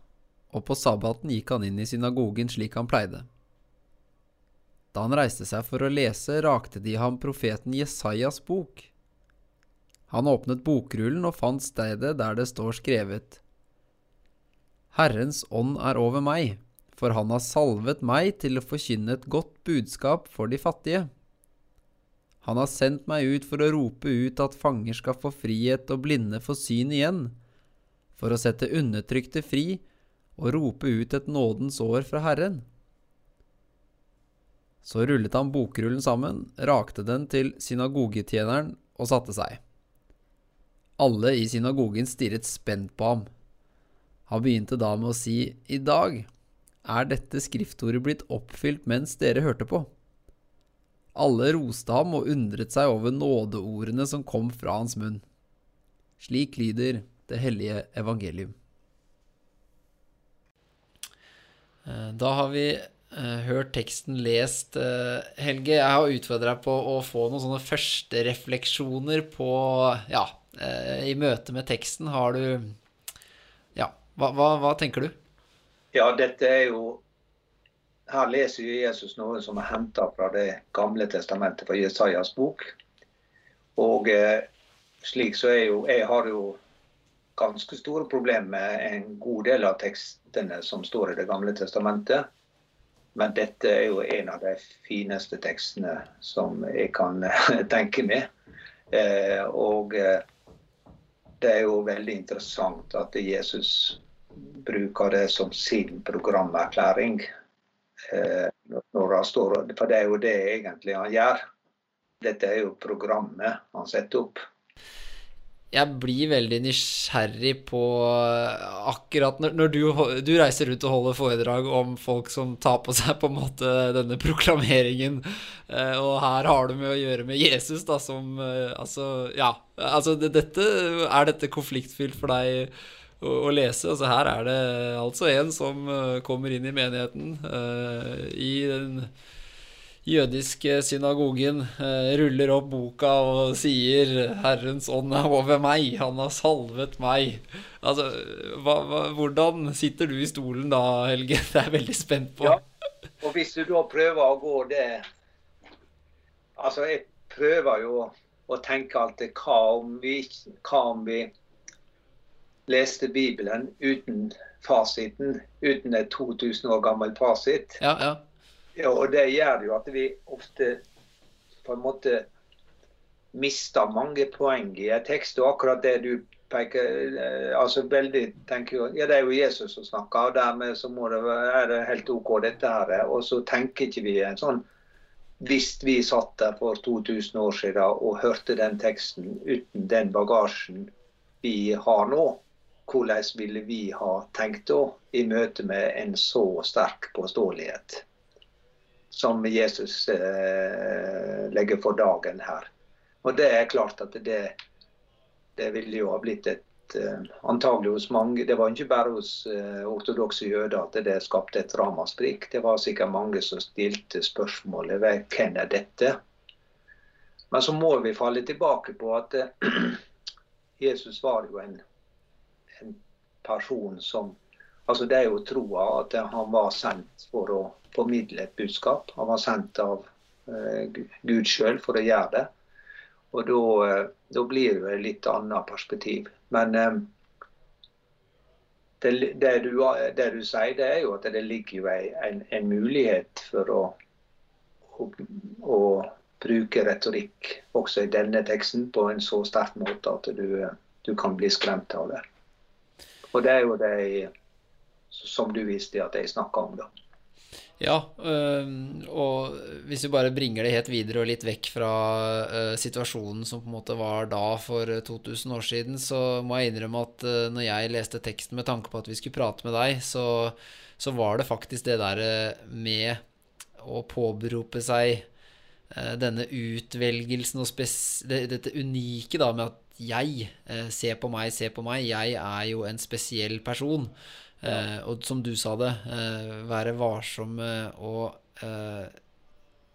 og på sabbaten gikk han inn i synagogen slik han pleide. Da han reiste seg for å lese, rakte de ham profeten Jesajas bok. Han åpnet bokrullen og fant stedet der det står skrevet Herrens ånd er over meg, for han har salvet meg til å forkynne et godt budskap for de fattige. Han har sendt meg ut for å rope ut at fanger skal få frihet og blinde få syn igjen, for å sette undertrykte fri og rope ut et nådens år fra Herren. Så rullet han bokrullen sammen, rakte den til synagogetjeneren og satte seg. Alle i synagogen stirret spent på ham. Han begynte da med å si, I dag er dette skriftordet blitt oppfylt mens dere hørte på. Alle roste ham og undret seg over nådeordene som kom fra hans munn. Slik lyder det hellige evangelium. Eh, da har vi eh, hørt teksten lest. Eh, Helge, jeg har utfordra deg på å få noen sånne første refleksjoner på ja, i møte med teksten, har du hva, hva, hva, tenker du? Ja, dette er jo Her leser jo Jesus noe som er henta fra Det gamle testamentet, fra Jesajas bok. Og eh, slik så er jo Jeg har jo ganske store problemer med en god del av tekstene som står i Det gamle testamentet. Men dette er jo en av de fineste tekstene som jeg kan tenke meg. Eh, og eh, det er jo veldig interessant at Jesus bruker det som sin programerklæring. Eh, når han står, for det er jo det egentlig han gjør. Dette er jo programmet han setter opp jeg blir veldig nysgjerrig på eh, akkurat når, når du, du, reiser ut og holder foredrag om folk som tar på seg på en måte denne proklameringen, eh, og her har du med å gjøre med Jesus, da, som Altså, ja. Altså, dette Er dette konfliktfylt for deg å, å, lese? Altså, her er det altså en som kommer inn i menigheten i den jødiske synagogen uh, ruller opp boka og sier 'Herrens ånd er over meg, han har salvet meg'. Altså, hva, hva, Hvordan sitter du i stolen da, Helge? Det er jeg veldig spent på. Ja, og hvis du da prøver å gå det Altså, jeg prøver jo å tenke alltid hva om vi, hva om vi leste Bibelen uten fasiten, uten et 2000 år gammel fasit? Ja, ja. Ja, og det gjør jo at vi ofte på en måte mister mange poeng i en tekst. Og akkurat det du peker eh, altså veldig tenker jo, ja Det er jo Jesus som snakker, og dermed så må det være helt OK, dette her. Og så tenker ikke vi en sånn Hvis vi satt der for 2000 år siden og hørte den teksten uten den bagasjen vi har nå, hvordan ville vi ha tenkt da i møte med en så sterk påståelighet? som Jesus eh, legger for dagen her. Og det er klart at det, det ville jo ha blitt et eh, antagelig hos mange Det var ikke bare hos eh, ortodokse jøder at det skapte et ramasprik. Det var sikkert mange som stilte spørsmålet hvem er dette? Men så må vi falle tilbake på at eh, Jesus var jo en person som Altså Det er jo troa at han var sendt for å formidle et budskap. Han var sendt av eh, Gud sjøl for å gjøre det. Og da, eh, blir det et litt annet perspektiv. Men eh, det, det, du, det, du, sier, det er jo at det ligger jo en, en mulighet for å, å, å, bruke retorikk også i denne teksten på en så sterk måte at du, du kan bli skremt av det. Og det er jo det som du viste at jeg snakka om, da. Ja, og hvis vi bare bringer det helt videre og litt vekk fra situasjonen som på en måte var da for 2000 år siden, så må jeg innrømme at når jeg leste teksten med tanke på at vi skulle prate med deg, så, så var det faktisk det der med å påberope seg denne utvelgelsen og det, dette unike da med at jeg eh, Se på meg, se på meg. Jeg er jo en spesiell person. Ja. og som du sa det, være varsom med å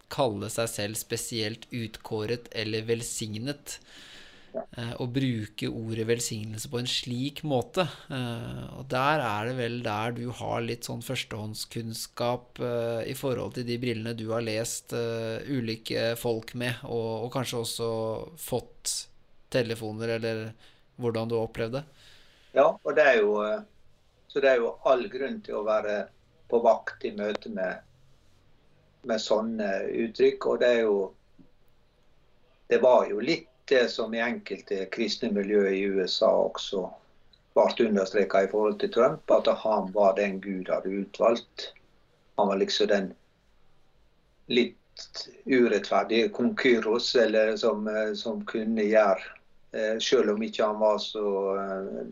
kalle seg selv spesielt utkåret eller velsignet. Eh, å bruke ordet velsignelse på en slik måte. Eh, og der er det vel der du har litt sånn førstehåndskunnskap eh, i forhold til de brillene du har lest ulike folk med, og, og kanskje også fått telefoner, eller hvordan du har opplevd det. Ja, og det er jo Så det er jo all grunn til å være på vakt i møte med, med sånne uttrykk. Og det er jo Det var jo litt det som i enkelte kristne miljøer i USA også ble understreka i forhold til Trump, at han var den Gud hadde utvalgt. Han var liksom den litt urettferdige konkyros, eller som, som kunne gjøre eh, Selv om ikke han var så eh,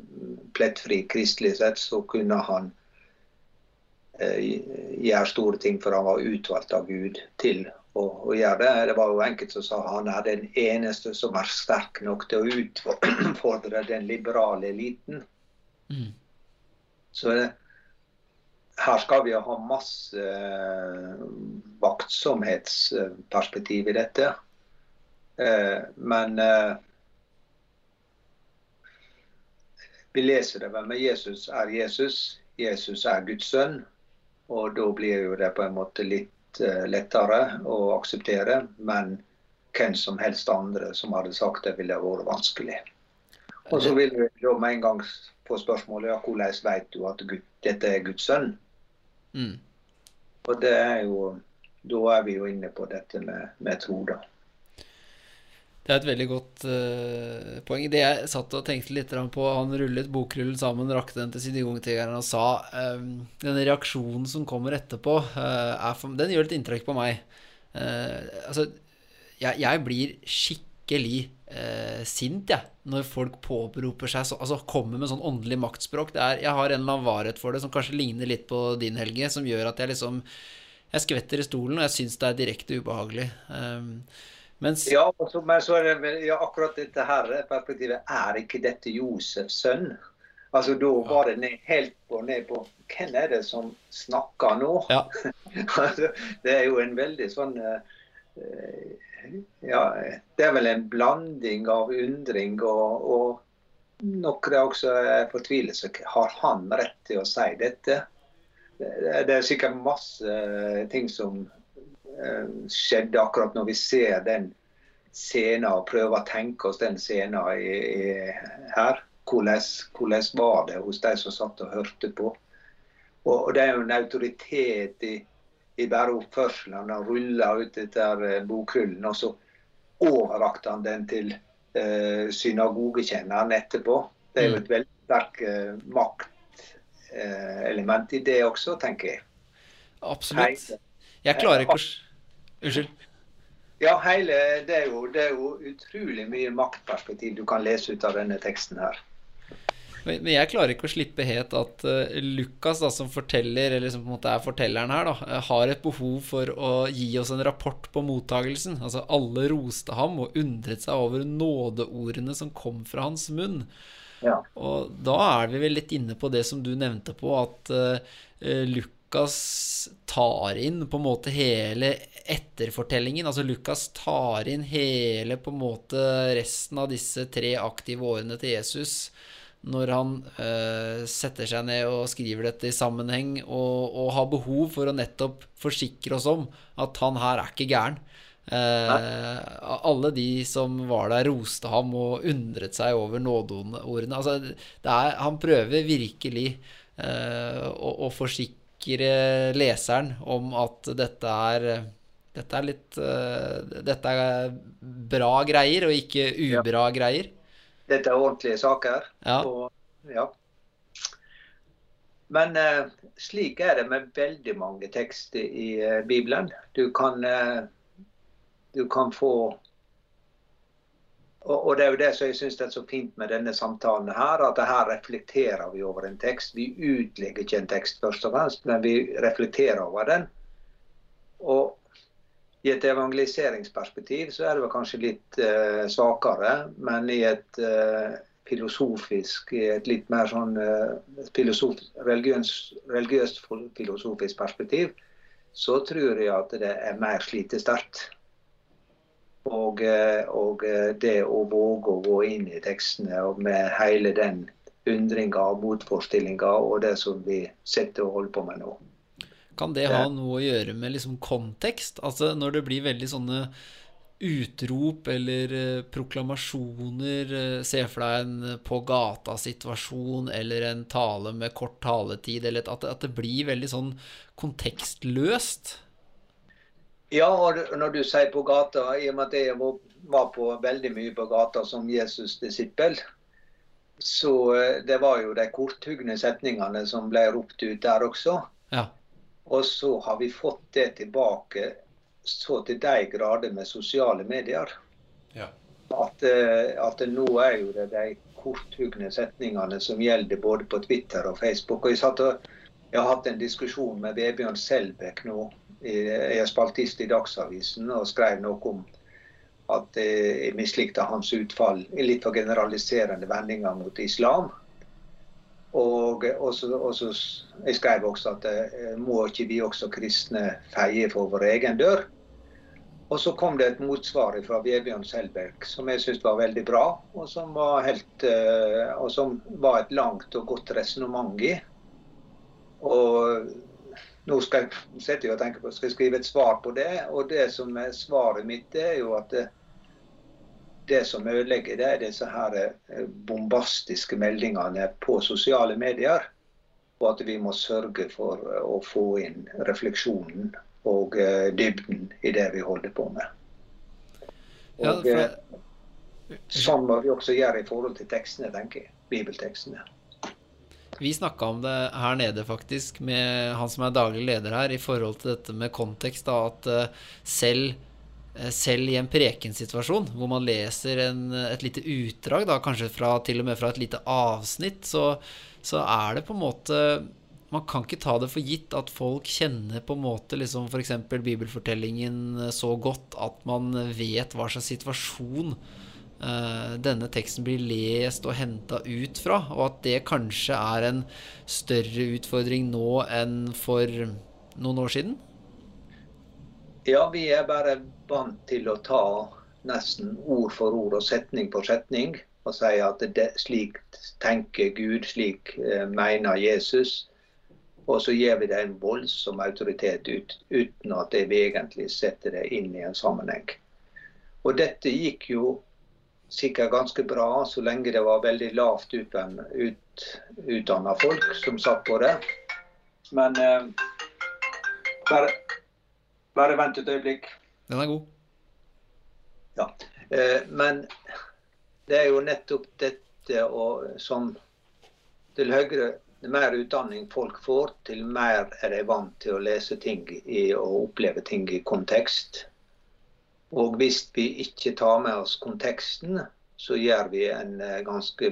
plettfri kristelig sett, så kunne han eh, gjøre store ting, for han var utvalgt av Gud til å, å, gjøre det. Det var jo enkelte som sa han er den eneste som er sterk nok til å utfordre den liberale eliten. Mm. Så her skal vi ha masse vaktsomhetsperspektiv i dette. Men uh, vi leser det vel med Jesus er Jesus. Jesus er Guds sønn. Og da blir jo det på en måte litt Eh, lettere å akseptere. Men hvem som helst andre som hadde sagt det, ville vært vanskelig. Og så vil vi da med en gang få spørsmålet ja, hvordan vet du at Gud, dette er Guds sønn? Mm. Og det er jo Da er vi jo inne på dette med, med tro, da. Det er et veldig godt uh, poeng. Det jeg satt og tenkte litt på Han rullet bokrullen sammen, rakte den til synagogetigeren og sa um, Den reaksjonen som kommer etterpå, uh, for, den gjør litt inntrykk på meg. Uh, altså, jeg, jeg, blir skikkelig sint, jeg, når folk påberoper seg så, Altså kommer med sånn åndelig maktspråk. Er, jeg har en eller annen varhet for det som kanskje ligner litt på din, Helge, som gjør at jeg liksom Jeg skvetter i stolen, og jeg syns det er direkte ubehagelig. Um, mens... Ja, så, men så er det ja, akkurat dette her perspektivet. Er ikke dette Josefs sønn? Altså Da var det ned, helt på ned på Hvem er det som snakker nå? Ja. altså, det er jo en veldig sånn uh, Ja, det er vel en blanding av undring og, og nok også er fortvilelse. Har han rett til å si dette? Det er sikkert masse ting som Eh, skjedde akkurat når vi ser den scenen og prøver å tenke oss den scenen her. Hvordan, hvordan, var det hos de som satt og hørte på? Og, og Det er jo en autoritet i, i bare oppførselen. Han ruller ut etter eh, bokrullen, og så overrakte han den til eh, synagogekjenneren etterpå. Det er jo mm. et veldig sterkt eh, maktelement eh, i det også, tenker jeg. Absolutt. Jeg klarer ikke å Unnskyld. Ja, hele, det, er jo, det er jo utrolig mye maktperspektiv du kan lese ut av denne teksten her. Men jeg klarer ikke å slippe het at uh, Lukas, da, som forteller, eller som på en måte er fortelleren her, da, eh, har et behov for å gi oss en rapport på mottagelsen. Altså, alle roste ham og undret seg over nådeordene som kom fra hans munn. Ja. Og da er vi vel litt inne på det som du nevnte på, at uh, Lukas tar inn på en måte hele etterfortellingen. Altså Lukas tar inn hele på en måte resten av disse tre aktive årene til Jesus når han øh, setter seg ned og skriver dette i sammenheng, og, og, har behov for å nettopp forsikre oss om at han her er ikke gæren. Eh, alle de som var der, roste ham og undret seg over nådeordene. Altså, er, han prøver virkelig eh, å, å forsikre leseren om at dette er dette er litt uh, Dette er bra greier, og ikke ubra ja. greier. Dette er ordentlige saker. Ja. Og, ja. Men uh, slik er det med veldig mange tekster i uh, Bibelen. Du kan, du kan få og, og, det er jo det som jeg syns er så fint med denne samtalen her, at her reflekterer vi over en tekst. Vi utlegger ikke en tekst først og fremst, men vi reflekterer over den. Og I et evangeliseringsperspektiv så er det kanskje litt eh, svakere, men i et eh, filosofisk, i et litt mer sånn eh, filosof, religiøs, religiøst filosofisk perspektiv, så tror jeg at det er mer slitesterkt. Og, eh, og eh, det å våge å gå inn i tekstene med hele den undringa og motforestillinga og det som vi sitter og holder på med nå. Kan det ha noe å gjøre med liksom kontekst? Altså når det blir veldig sånne utrop eller eh, proklamasjoner, se for deg en på gata-situasjon eller en tale med kort taletid, eller at det blir veldig sånn kontekstløst? Ja, og når du sier på gata, i og med at jeg var på veldig mye på gata som Jesus' disippel, så eh, det var jo de korthugne setningene som ble ropt ut der også. Ja. Og så har vi fått det tilbake så til de grader med sosiale medier. Ja. At, eh, at nå er jo det de korthugne setningene som gjelder både på Twitter og Facebook. Og jeg, og, jeg har hatt en diskusjon med Vebjørn Selbekk nå. Jeg er spaltist i Dagsavisen og skrev noe om at eh, jeg mislikte hans utfall i litt for generaliserende vendinger mot islam. Og, også, så, og Jeg skrev også at eh, må ikke vi også kristne feie for vår egen dør? Og så kom det et motsvar fra Vebjørn Selberg som jeg syntes var veldig bra, og som var, helt, eh, og som var et langt og godt resonnement i. Og nå skal jeg sette og tenke på, skal jeg skrive et svar på det. Og det som er svaret mitt, det er jo at det, det som ødelegger, det er disse her eh, bombastiske meldingene på sosiale medier. Og at vi må sørge for eh, å få inn refleksjonen og uh, dybden i det vi holder på med. Og, Ja, for- Sånn må vi også gjøre i forhold til tekstene, tenker jeg. Bibeltekstene. Vi snakka om det her nede, faktisk, med han som er daglig leder her, i forhold til dette med kontekst. Da, at eh, selv, eh, selv i en prekensituasjon, hvor man leser en, et lite utdrag, da, kanskje fra, til og med fra et lite avsnitt, så, så er det på en måte Man kan ikke ta det for gitt at folk kjenner på en måte liksom f.eks. bibelfortellingen så godt at man vet hva slags situasjon denne teksten blir lest og henta ut fra, og at det kanskje er en større utfordring nå enn for noen år siden? Ja, vi er bare vant til å ta nesten ord for ord og setning for setning og si at det, slik tenker Gud, slik eh, mener Jesus. Og så gir vi det en voldsom autoritet ut, uten at vi egentlig setter det inn i en sammenheng. Og dette gikk jo sikkert ganske bra så lenge det var veldig lavt ut, utdanna folk som satt på det. Men eh, bare, bare vent et øyeblikk. Den er god. Ja. Eh, men det er jo nettopp dette og, som til høyre det mer utdanning folk får, til mer er de vant til å lese ting i, og oppleve ting i kontekst. Og hvis vi ikke tar med oss konteksten, så gjør vi eh, ganske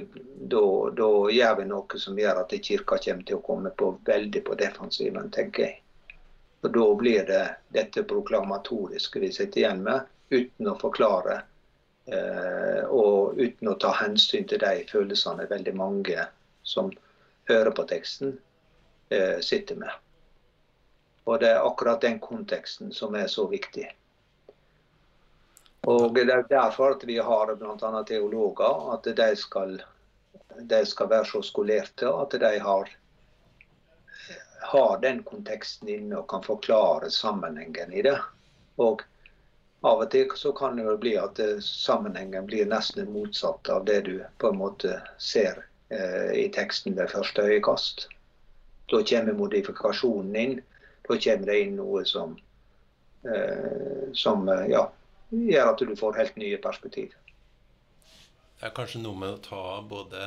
Da, da gjør vi noe som gjør at kirka kommer til å komme på veldig på defensiven, tenker jeg. Og da blir det dette proklamatoriske vi sitter igjen med, uten å forklare. Eh, og uten å ta hensyn til de følelsene veldig mange som hører på teksten, eh, sitter med. Og det er akkurat den konteksten som er så viktig. Og det er derfor at vi har bl.a. teologer, at de skal, de skal være så skolerte at de har, har den konteksten inne og kan forklare sammenhengen i det. Og av og til så kan det jo bli at sammenhengen blir nesten motsatt av det du på en måte ser eh, i teksten ved første øyekast. Da kommer modifikasjonen inn. Da kommer det inn noe som, eh, som eh, ja, gjør at du får helt nye perspektiv. Det er kanskje noe med å ta både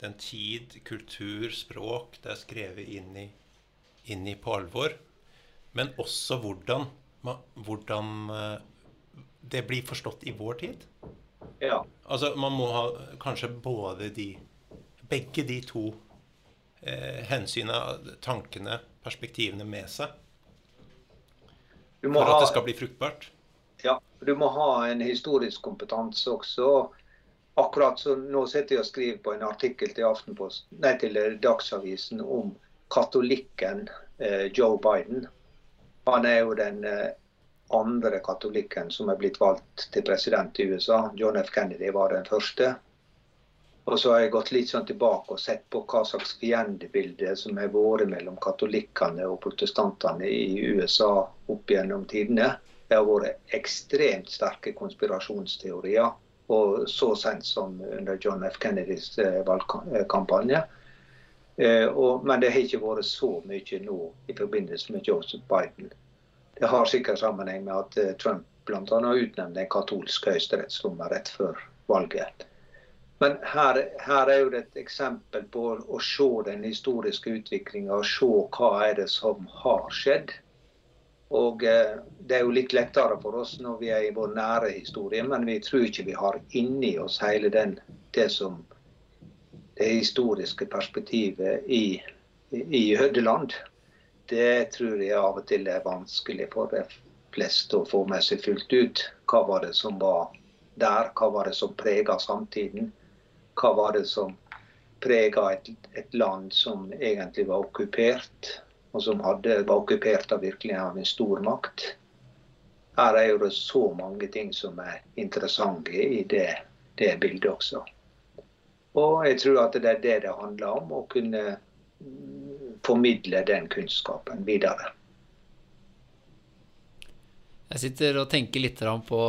den tid, kultur, språk det er skrevet inn i, inn i på alvor, men også hvordan, hvordan eh, det blir forstått i vår tid. Ja. Altså, man må ha kanskje både de Begge de to eh, hensynene, tankene, perspektivene med seg. For at ha- det skal bli fruktbart. Ja, du må ha en historisk kompetanse også. Akkurat så Nå sitter jeg og skriver på en artikkel til, nei, til Dagsavisen om katolikken eh, Joe Biden. Han er jo den eh, andre katolikken som er blitt valgt til president i USA. John F. Kennedy var den første. Og så har jeg gått litt sånn tilbake og sett på hva slags fiendebilde som har vært mellom katolikkene og protestantene i USA opp gjennom tidene. Det har vært ekstremt sterke konspirasjonsteorier. Og så sent som under John F. Kennedys eh, valgkampanje. Eh, men det har ikke vært så mye nå i forbindelse med Joseph Biden. Det har sikkert sammenheng med at eh, Trump bl.a. utnevnte en katolsk høyesterettsdommer rett før valget. Men her, her er jo det et eksempel på å se den historiske utviklinga og se hva er det som har skjedd. Og eh, Det er jo litt lettere for oss når vi er i vår nære historie, men vi tror ikke vi har inni oss hele den, det som det historiske perspektivet i, i Hødeland. Det tror jeg av og til er vanskelig for de fleste å få med seg fullt ut. Hva var det som var der? Hva var det som prega samtiden? Hva var det som prega et, et land som egentlig var okkupert, og som hadde, var okkupert av virkelig av en stor makt. Her er jo det så mange ting som er interessante i det, det bildet også. Og jeg tror at det er det det handler om, å kunne formidle den kunnskapen videre. Jeg sitter og tenker litt på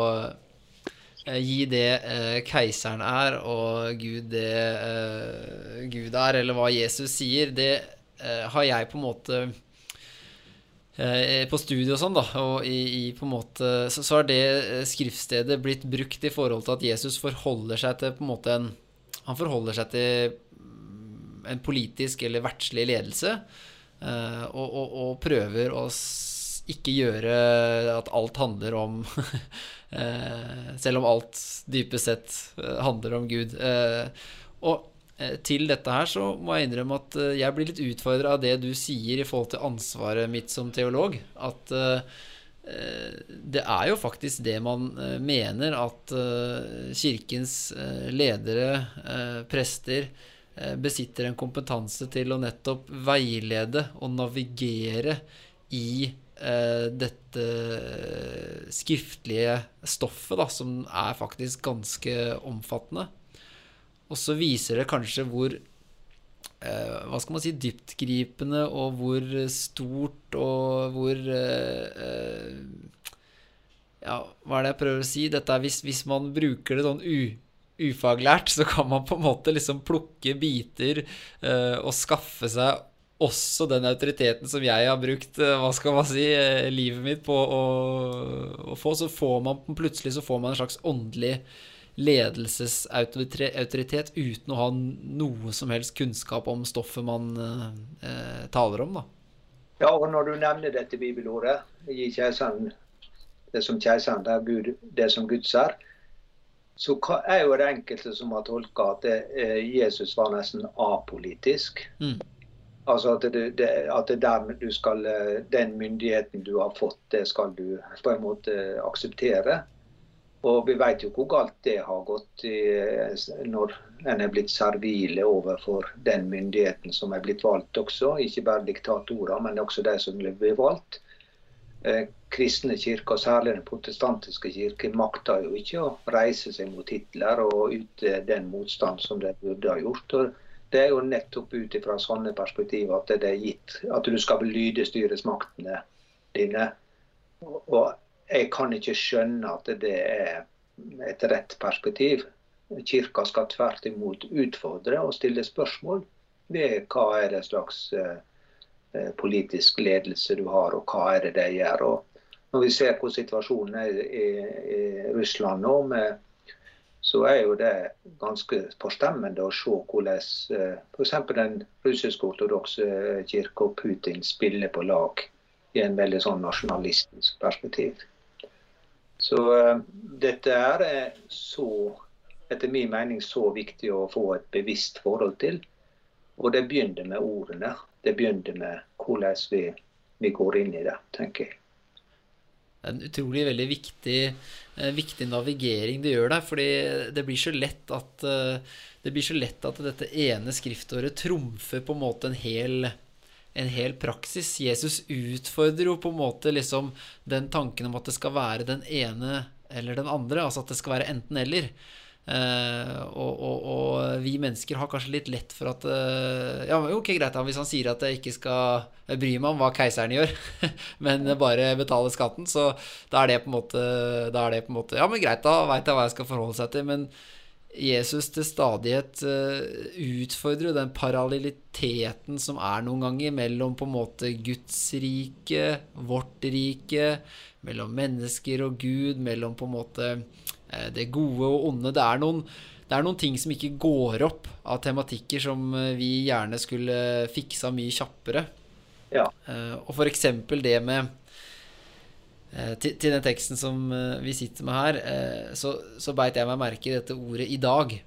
eh, Gi det eh, keiseren er, og Gud det eh, Gud er, eller hva Jesus sier. Det har jeg på en måte eh, På studiet og sånn, da, og i, i på en måte så, så har det eh, skriftstedet blitt brukt i forhold til at Jesus forholder seg til på en måte en Han forholder seg til mm, en politisk eller verdslig ledelse, eh, og, og, og prøver å ikke gjøre at alt handler om eh, Selv om alt dypest sett eh, handler om Gud. Eh, Og eh, til dette her så må jeg innrømme at eh, jeg blir litt utfordra av det du sier i forhold til ansvaret mitt som teolog. At eh, eh, det er jo faktisk det man eh, mener at eh, kirkens eh, ledere, eh, prester, eh, besitter en kompetanse til å nettopp veilede og navigere i eh, dette skriftlige stoffet, da, som er faktisk ganske omfattende. Og så viser det kanskje hvor eh, hva skal man si, dyptgripende og hvor stort og hvor eh, eh, Ja, hva er det jeg prøver å si? Dette er hvis, hvis man bruker det sånn u, ufaglært, så kan man på en måte liksom plukke biter eh, og skaffe seg også den autoriteten som jeg har brukt eh, hva skal man si, eh, livet mitt på å, å få. Så får man plutselig så får man en slags åndelig ledelsesautoritet uten å ha noe som helst kunnskap om stoffet man eh, taler om, da. Ja, og når du nevner dette bibelordet, gi keiseren det som keiseren, er Gud, det som Guds er, så er jo det enkelte som har tolka at eh, Jesus var nesten apolitisk. Mm. Altså at, det, det, at det skal, eh, den myndigheten du har fått, det skal du på en måte akseptere. Og vi vet jo hvor galt det har gått når en er blitt servile overfor den myndigheten som er blitt valgt også. Ikke bare diktatorer, men også de som blir valgt. Eh, kristne kirker, særlig den protestantiske kirke, makter jo ikke å reise seg mot Hitler og yte den motstand som de burde ha gjort. Og det er jo nettopp ut fra sånne perspektiver at det er gitt at du skal lyde styresmaktene dine. Og jeg kan ikke skjønne at det er et rett perspektiv. Kirka skal tvert imot utfordre og stille spørsmål ved hva er det slags eh, eh, politisk ledelse du har, og hva er det de gjør. Og når vi ser hvor situasjonen er i, Russland nå, med, så er jo det ganske forstemmende å se hvordan eh, f.eks. den russiske ortodokse kirka og Putin spiller på lag i en veldig sånn nasjonalistisk perspektiv. Så eh, dette er så, etter min mening, så viktig å få et bevisst forhold til. Og det begynner med ordene. Det begynner med hvordan vi, vi går inn i det, tenker jeg. det er en utrolig veldig viktig, eh, viktig navigering det gjør der. Fordi det blir så lett at eh, det blir så lett at dette ene skriftåret trumfer på en måte en hel, en hel praksis. Jesus utfordrer jo på en måte liksom den tanken om at det skal være den ene eller den andre. Altså at det skal være enten-eller. Uh, og, og, og, vi mennesker har kanskje litt lett for at uh, Ja, ok, greit, hvis han sier at jeg ikke skal bry meg om hva keiseren gjør, men bare betale skatten, så da er det på en måte Da er det på en måte Ja, men greit, da veit jeg hva jeg skal forholde seg til. Men Jesus til stadighet uh, utfordrer den parallelliteten som er noen ganger mellom på en måte Guds rike, vårt rike, mellom mennesker og Gud, mellom på en måte Eh, det gode og onde. Det er, noen, det er noen ting som ikke går opp av tematikker som eh, vi gjerne skulle fiksa mye kjappere. Ja. Eh, og eksempel det med til, til, den teksten som vi sitter med her, så, så beit jeg meg merke i dette ordet 'i dag'.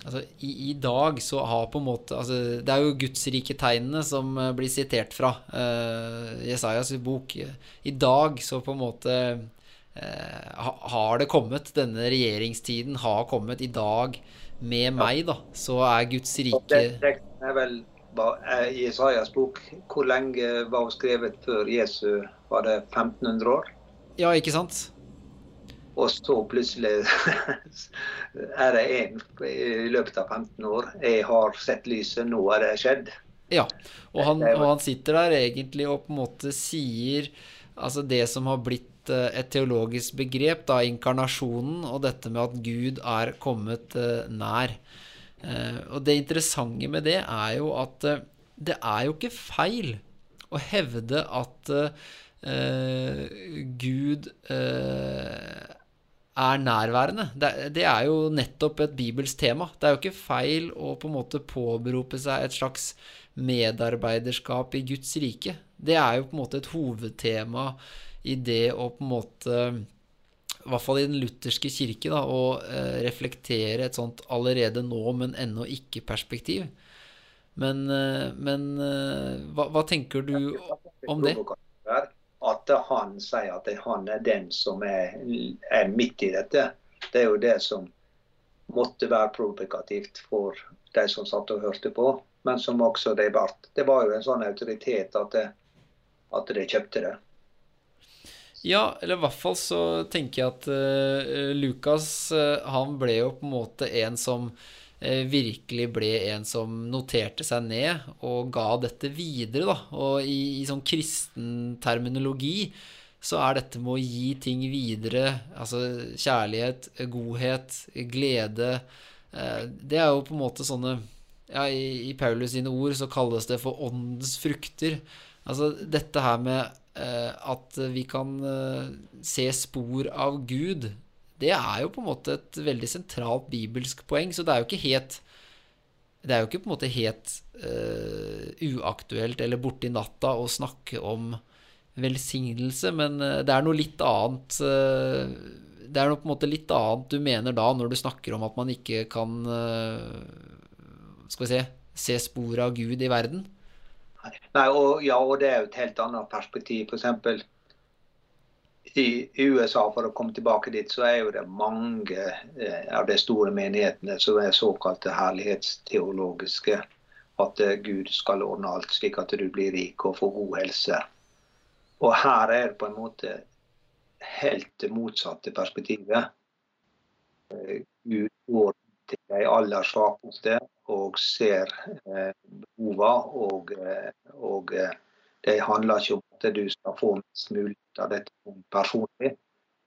Altså, i, i, dag så har på en måte altså, Det er jo gudsrike-tegnene som blir sitert fra uh, Jesajas bok. I dag så på en måte uh, har det kommet, denne regjeringstiden har kommet i dag med meg, da, så er Guds rike Teksten er vel i Jesajas bok. Hvor lenge var hun skrevet før Jesu? Var det 1500 år? Ja, ikke sant? Og så plutselig er det en i løpet av 15 år. Jeg har sett lyset, nå er det skjedd. Ja, og han, og han sitter der egentlig og på en måte sier altså det som har blitt Eh, et teologisk begrep, da inkarnasjonen, og dette med at Gud er kommet eh, nær. Eh, og det interessante med det er jo at det er jo ikke feil å hevde at Gud er nærværende. Det, det, er jo nettopp et bibelsk tema. Det er jo ikke feil å på en måte påberope seg et slags medarbeiderskap i Guds rike. Det er jo på en måte et hovedtema i det å på en måte i hvert fall i den lutherske kirke, da, å eh, reflektere et sånt allerede nå, men ennå ikke-perspektiv. Men, eh, men eh, hva, hva, tenker du om det? At han sier at han er den som er, er midt i dette, det er jo det som måtte være provokativt for de som satt og hørte på, men som også det ble. Det var jo en sånn autoritet at, det, at de kjøpte det. Ja, eller i hvert fall så tenker jeg at uh, Lukas uh, han ble jo på en måte en som virkelig ble en som noterte seg ned og ga dette videre, da. Og i, i sånn kristen terminologi så er dette med å gi ting videre, altså kjærlighet, godhet, glede Det er jo på en måte sånne ja, i, i Paulus sine ord så kalles det for åndens frukter. Altså dette her med Eh, at vi kan eh, se spor av Gud, det er jo på en måte et veldig sentralt bibelsk poeng. Så det er jo ikke helt Det er jo ikke på en måte helt uh, uaktuelt eller borti natta å snakke om velsignelse, men det er noe litt annet uh, Det er noe på en måte litt annet du mener da, når du snakker om at man ikke kan uh, Skal vi se se spor av Gud i verden. Nei, og, ja, og det er jo et helt annet perspektiv. F.eks. I, USA, for å komme tilbake dit, så er jo det mange eh, av de store menighetene som er såkalte herlighetsteologiske. At eh, Gud skal ordne alt slik at du blir rik og får god helse. Og her er det på en måte helt det motsatte perspektivet. Eh, Gud går til de aller svakeste og ser eh, behova. Og, og det handler ikke om at du skal få mest mulig av dette personlig,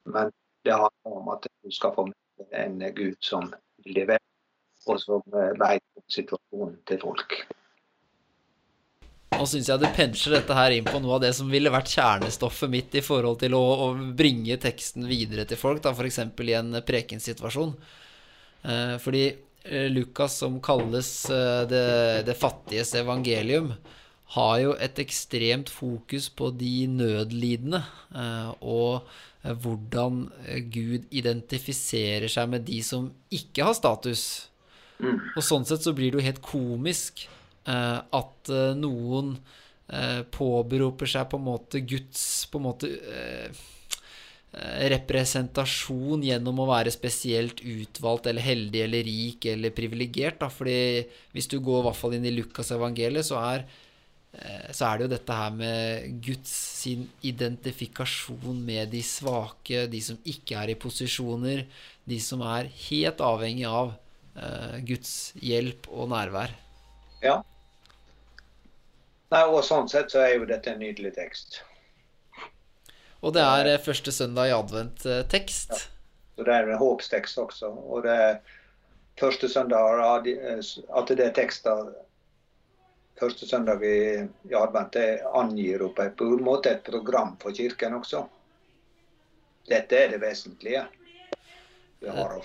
men det handler om at du skal få med en Gud som lever, og som veit om situasjonen til folk. Nå syns jeg du pensjer dette her inn på noe av det som ville vært kjernestoffet mitt i forhold til å, å bringe teksten videre til folk, f.eks. i en prekensituasjon. Eh, fordi Eh, Lukas, som kalles eh, det, det, fattiges evangelium, har jo et ekstremt fokus på de nødlidende. Eh, og hvordan Gud identifiserer seg med de som ikke har status. Mm. Og sånn sett så blir det jo helt komisk at noen påberoper seg på en måte Guds på en måte eh, representasjon gjennom å være spesielt utvalgt eller heldig eller rik eller privilegert. fordi hvis du går i hvert fall inn i Lukas evangeliet, så er, eh, så er det jo dette her med Guds sin identifikasjon med de svake, de som ikke er i posisjoner, de som er helt avhengig av eh, Guds hjelp og nærvær. Ja. Nei, og sånn sett så er jo dette en nydelig tekst. Og det er eh, første søndag i advent-tekst. Så det er en håpstekst også. Og det er første søndag eh, at det er tekster første søndag i, i advent, det angir et, på en måte et program for kirken også. Dette er det vesentlige vi har å.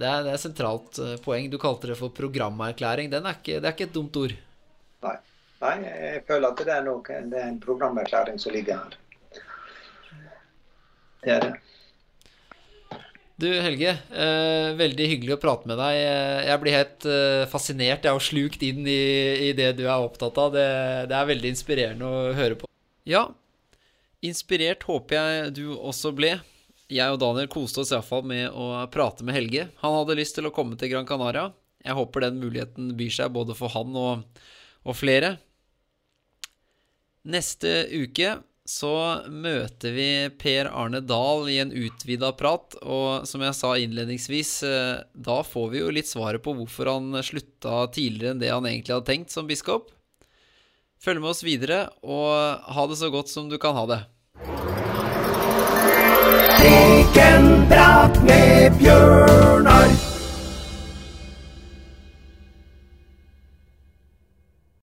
Det er, det er sentralt eh, poeng. Du kalte det for programerklæring. Den er ikke, det er ikke et dumt ord. Nei. Nei, jeg føler at det er, noe, det er en programerklæring som ligger her. Det er det. Du Helge, eh, veldig hyggelig å prate med deg. Eh, jeg blir helt eh, fascinert jeg har slukt inn i, i, det du er opptatt av. Det, det, er veldig inspirerende å høre på. Ja, inspirert håper jeg du også ble. Jeg og Daniel koste oss iallfall med å prate med Helge. Han hadde lyst til å komme til Gran Canaria. Jeg håper den muligheten byr seg både for han og, og flere. Neste uke så møter vi Per Arne Dahl i en utvida prat. Og som jeg sa innledningsvis, eh, da får vi jo litt svaret på hvorfor han slutta tidligere enn det han egentlig hadde tenkt som biskop. Følg med oss videre, og ha det så godt som du kan ha det. Tek en prat med Bjørnar.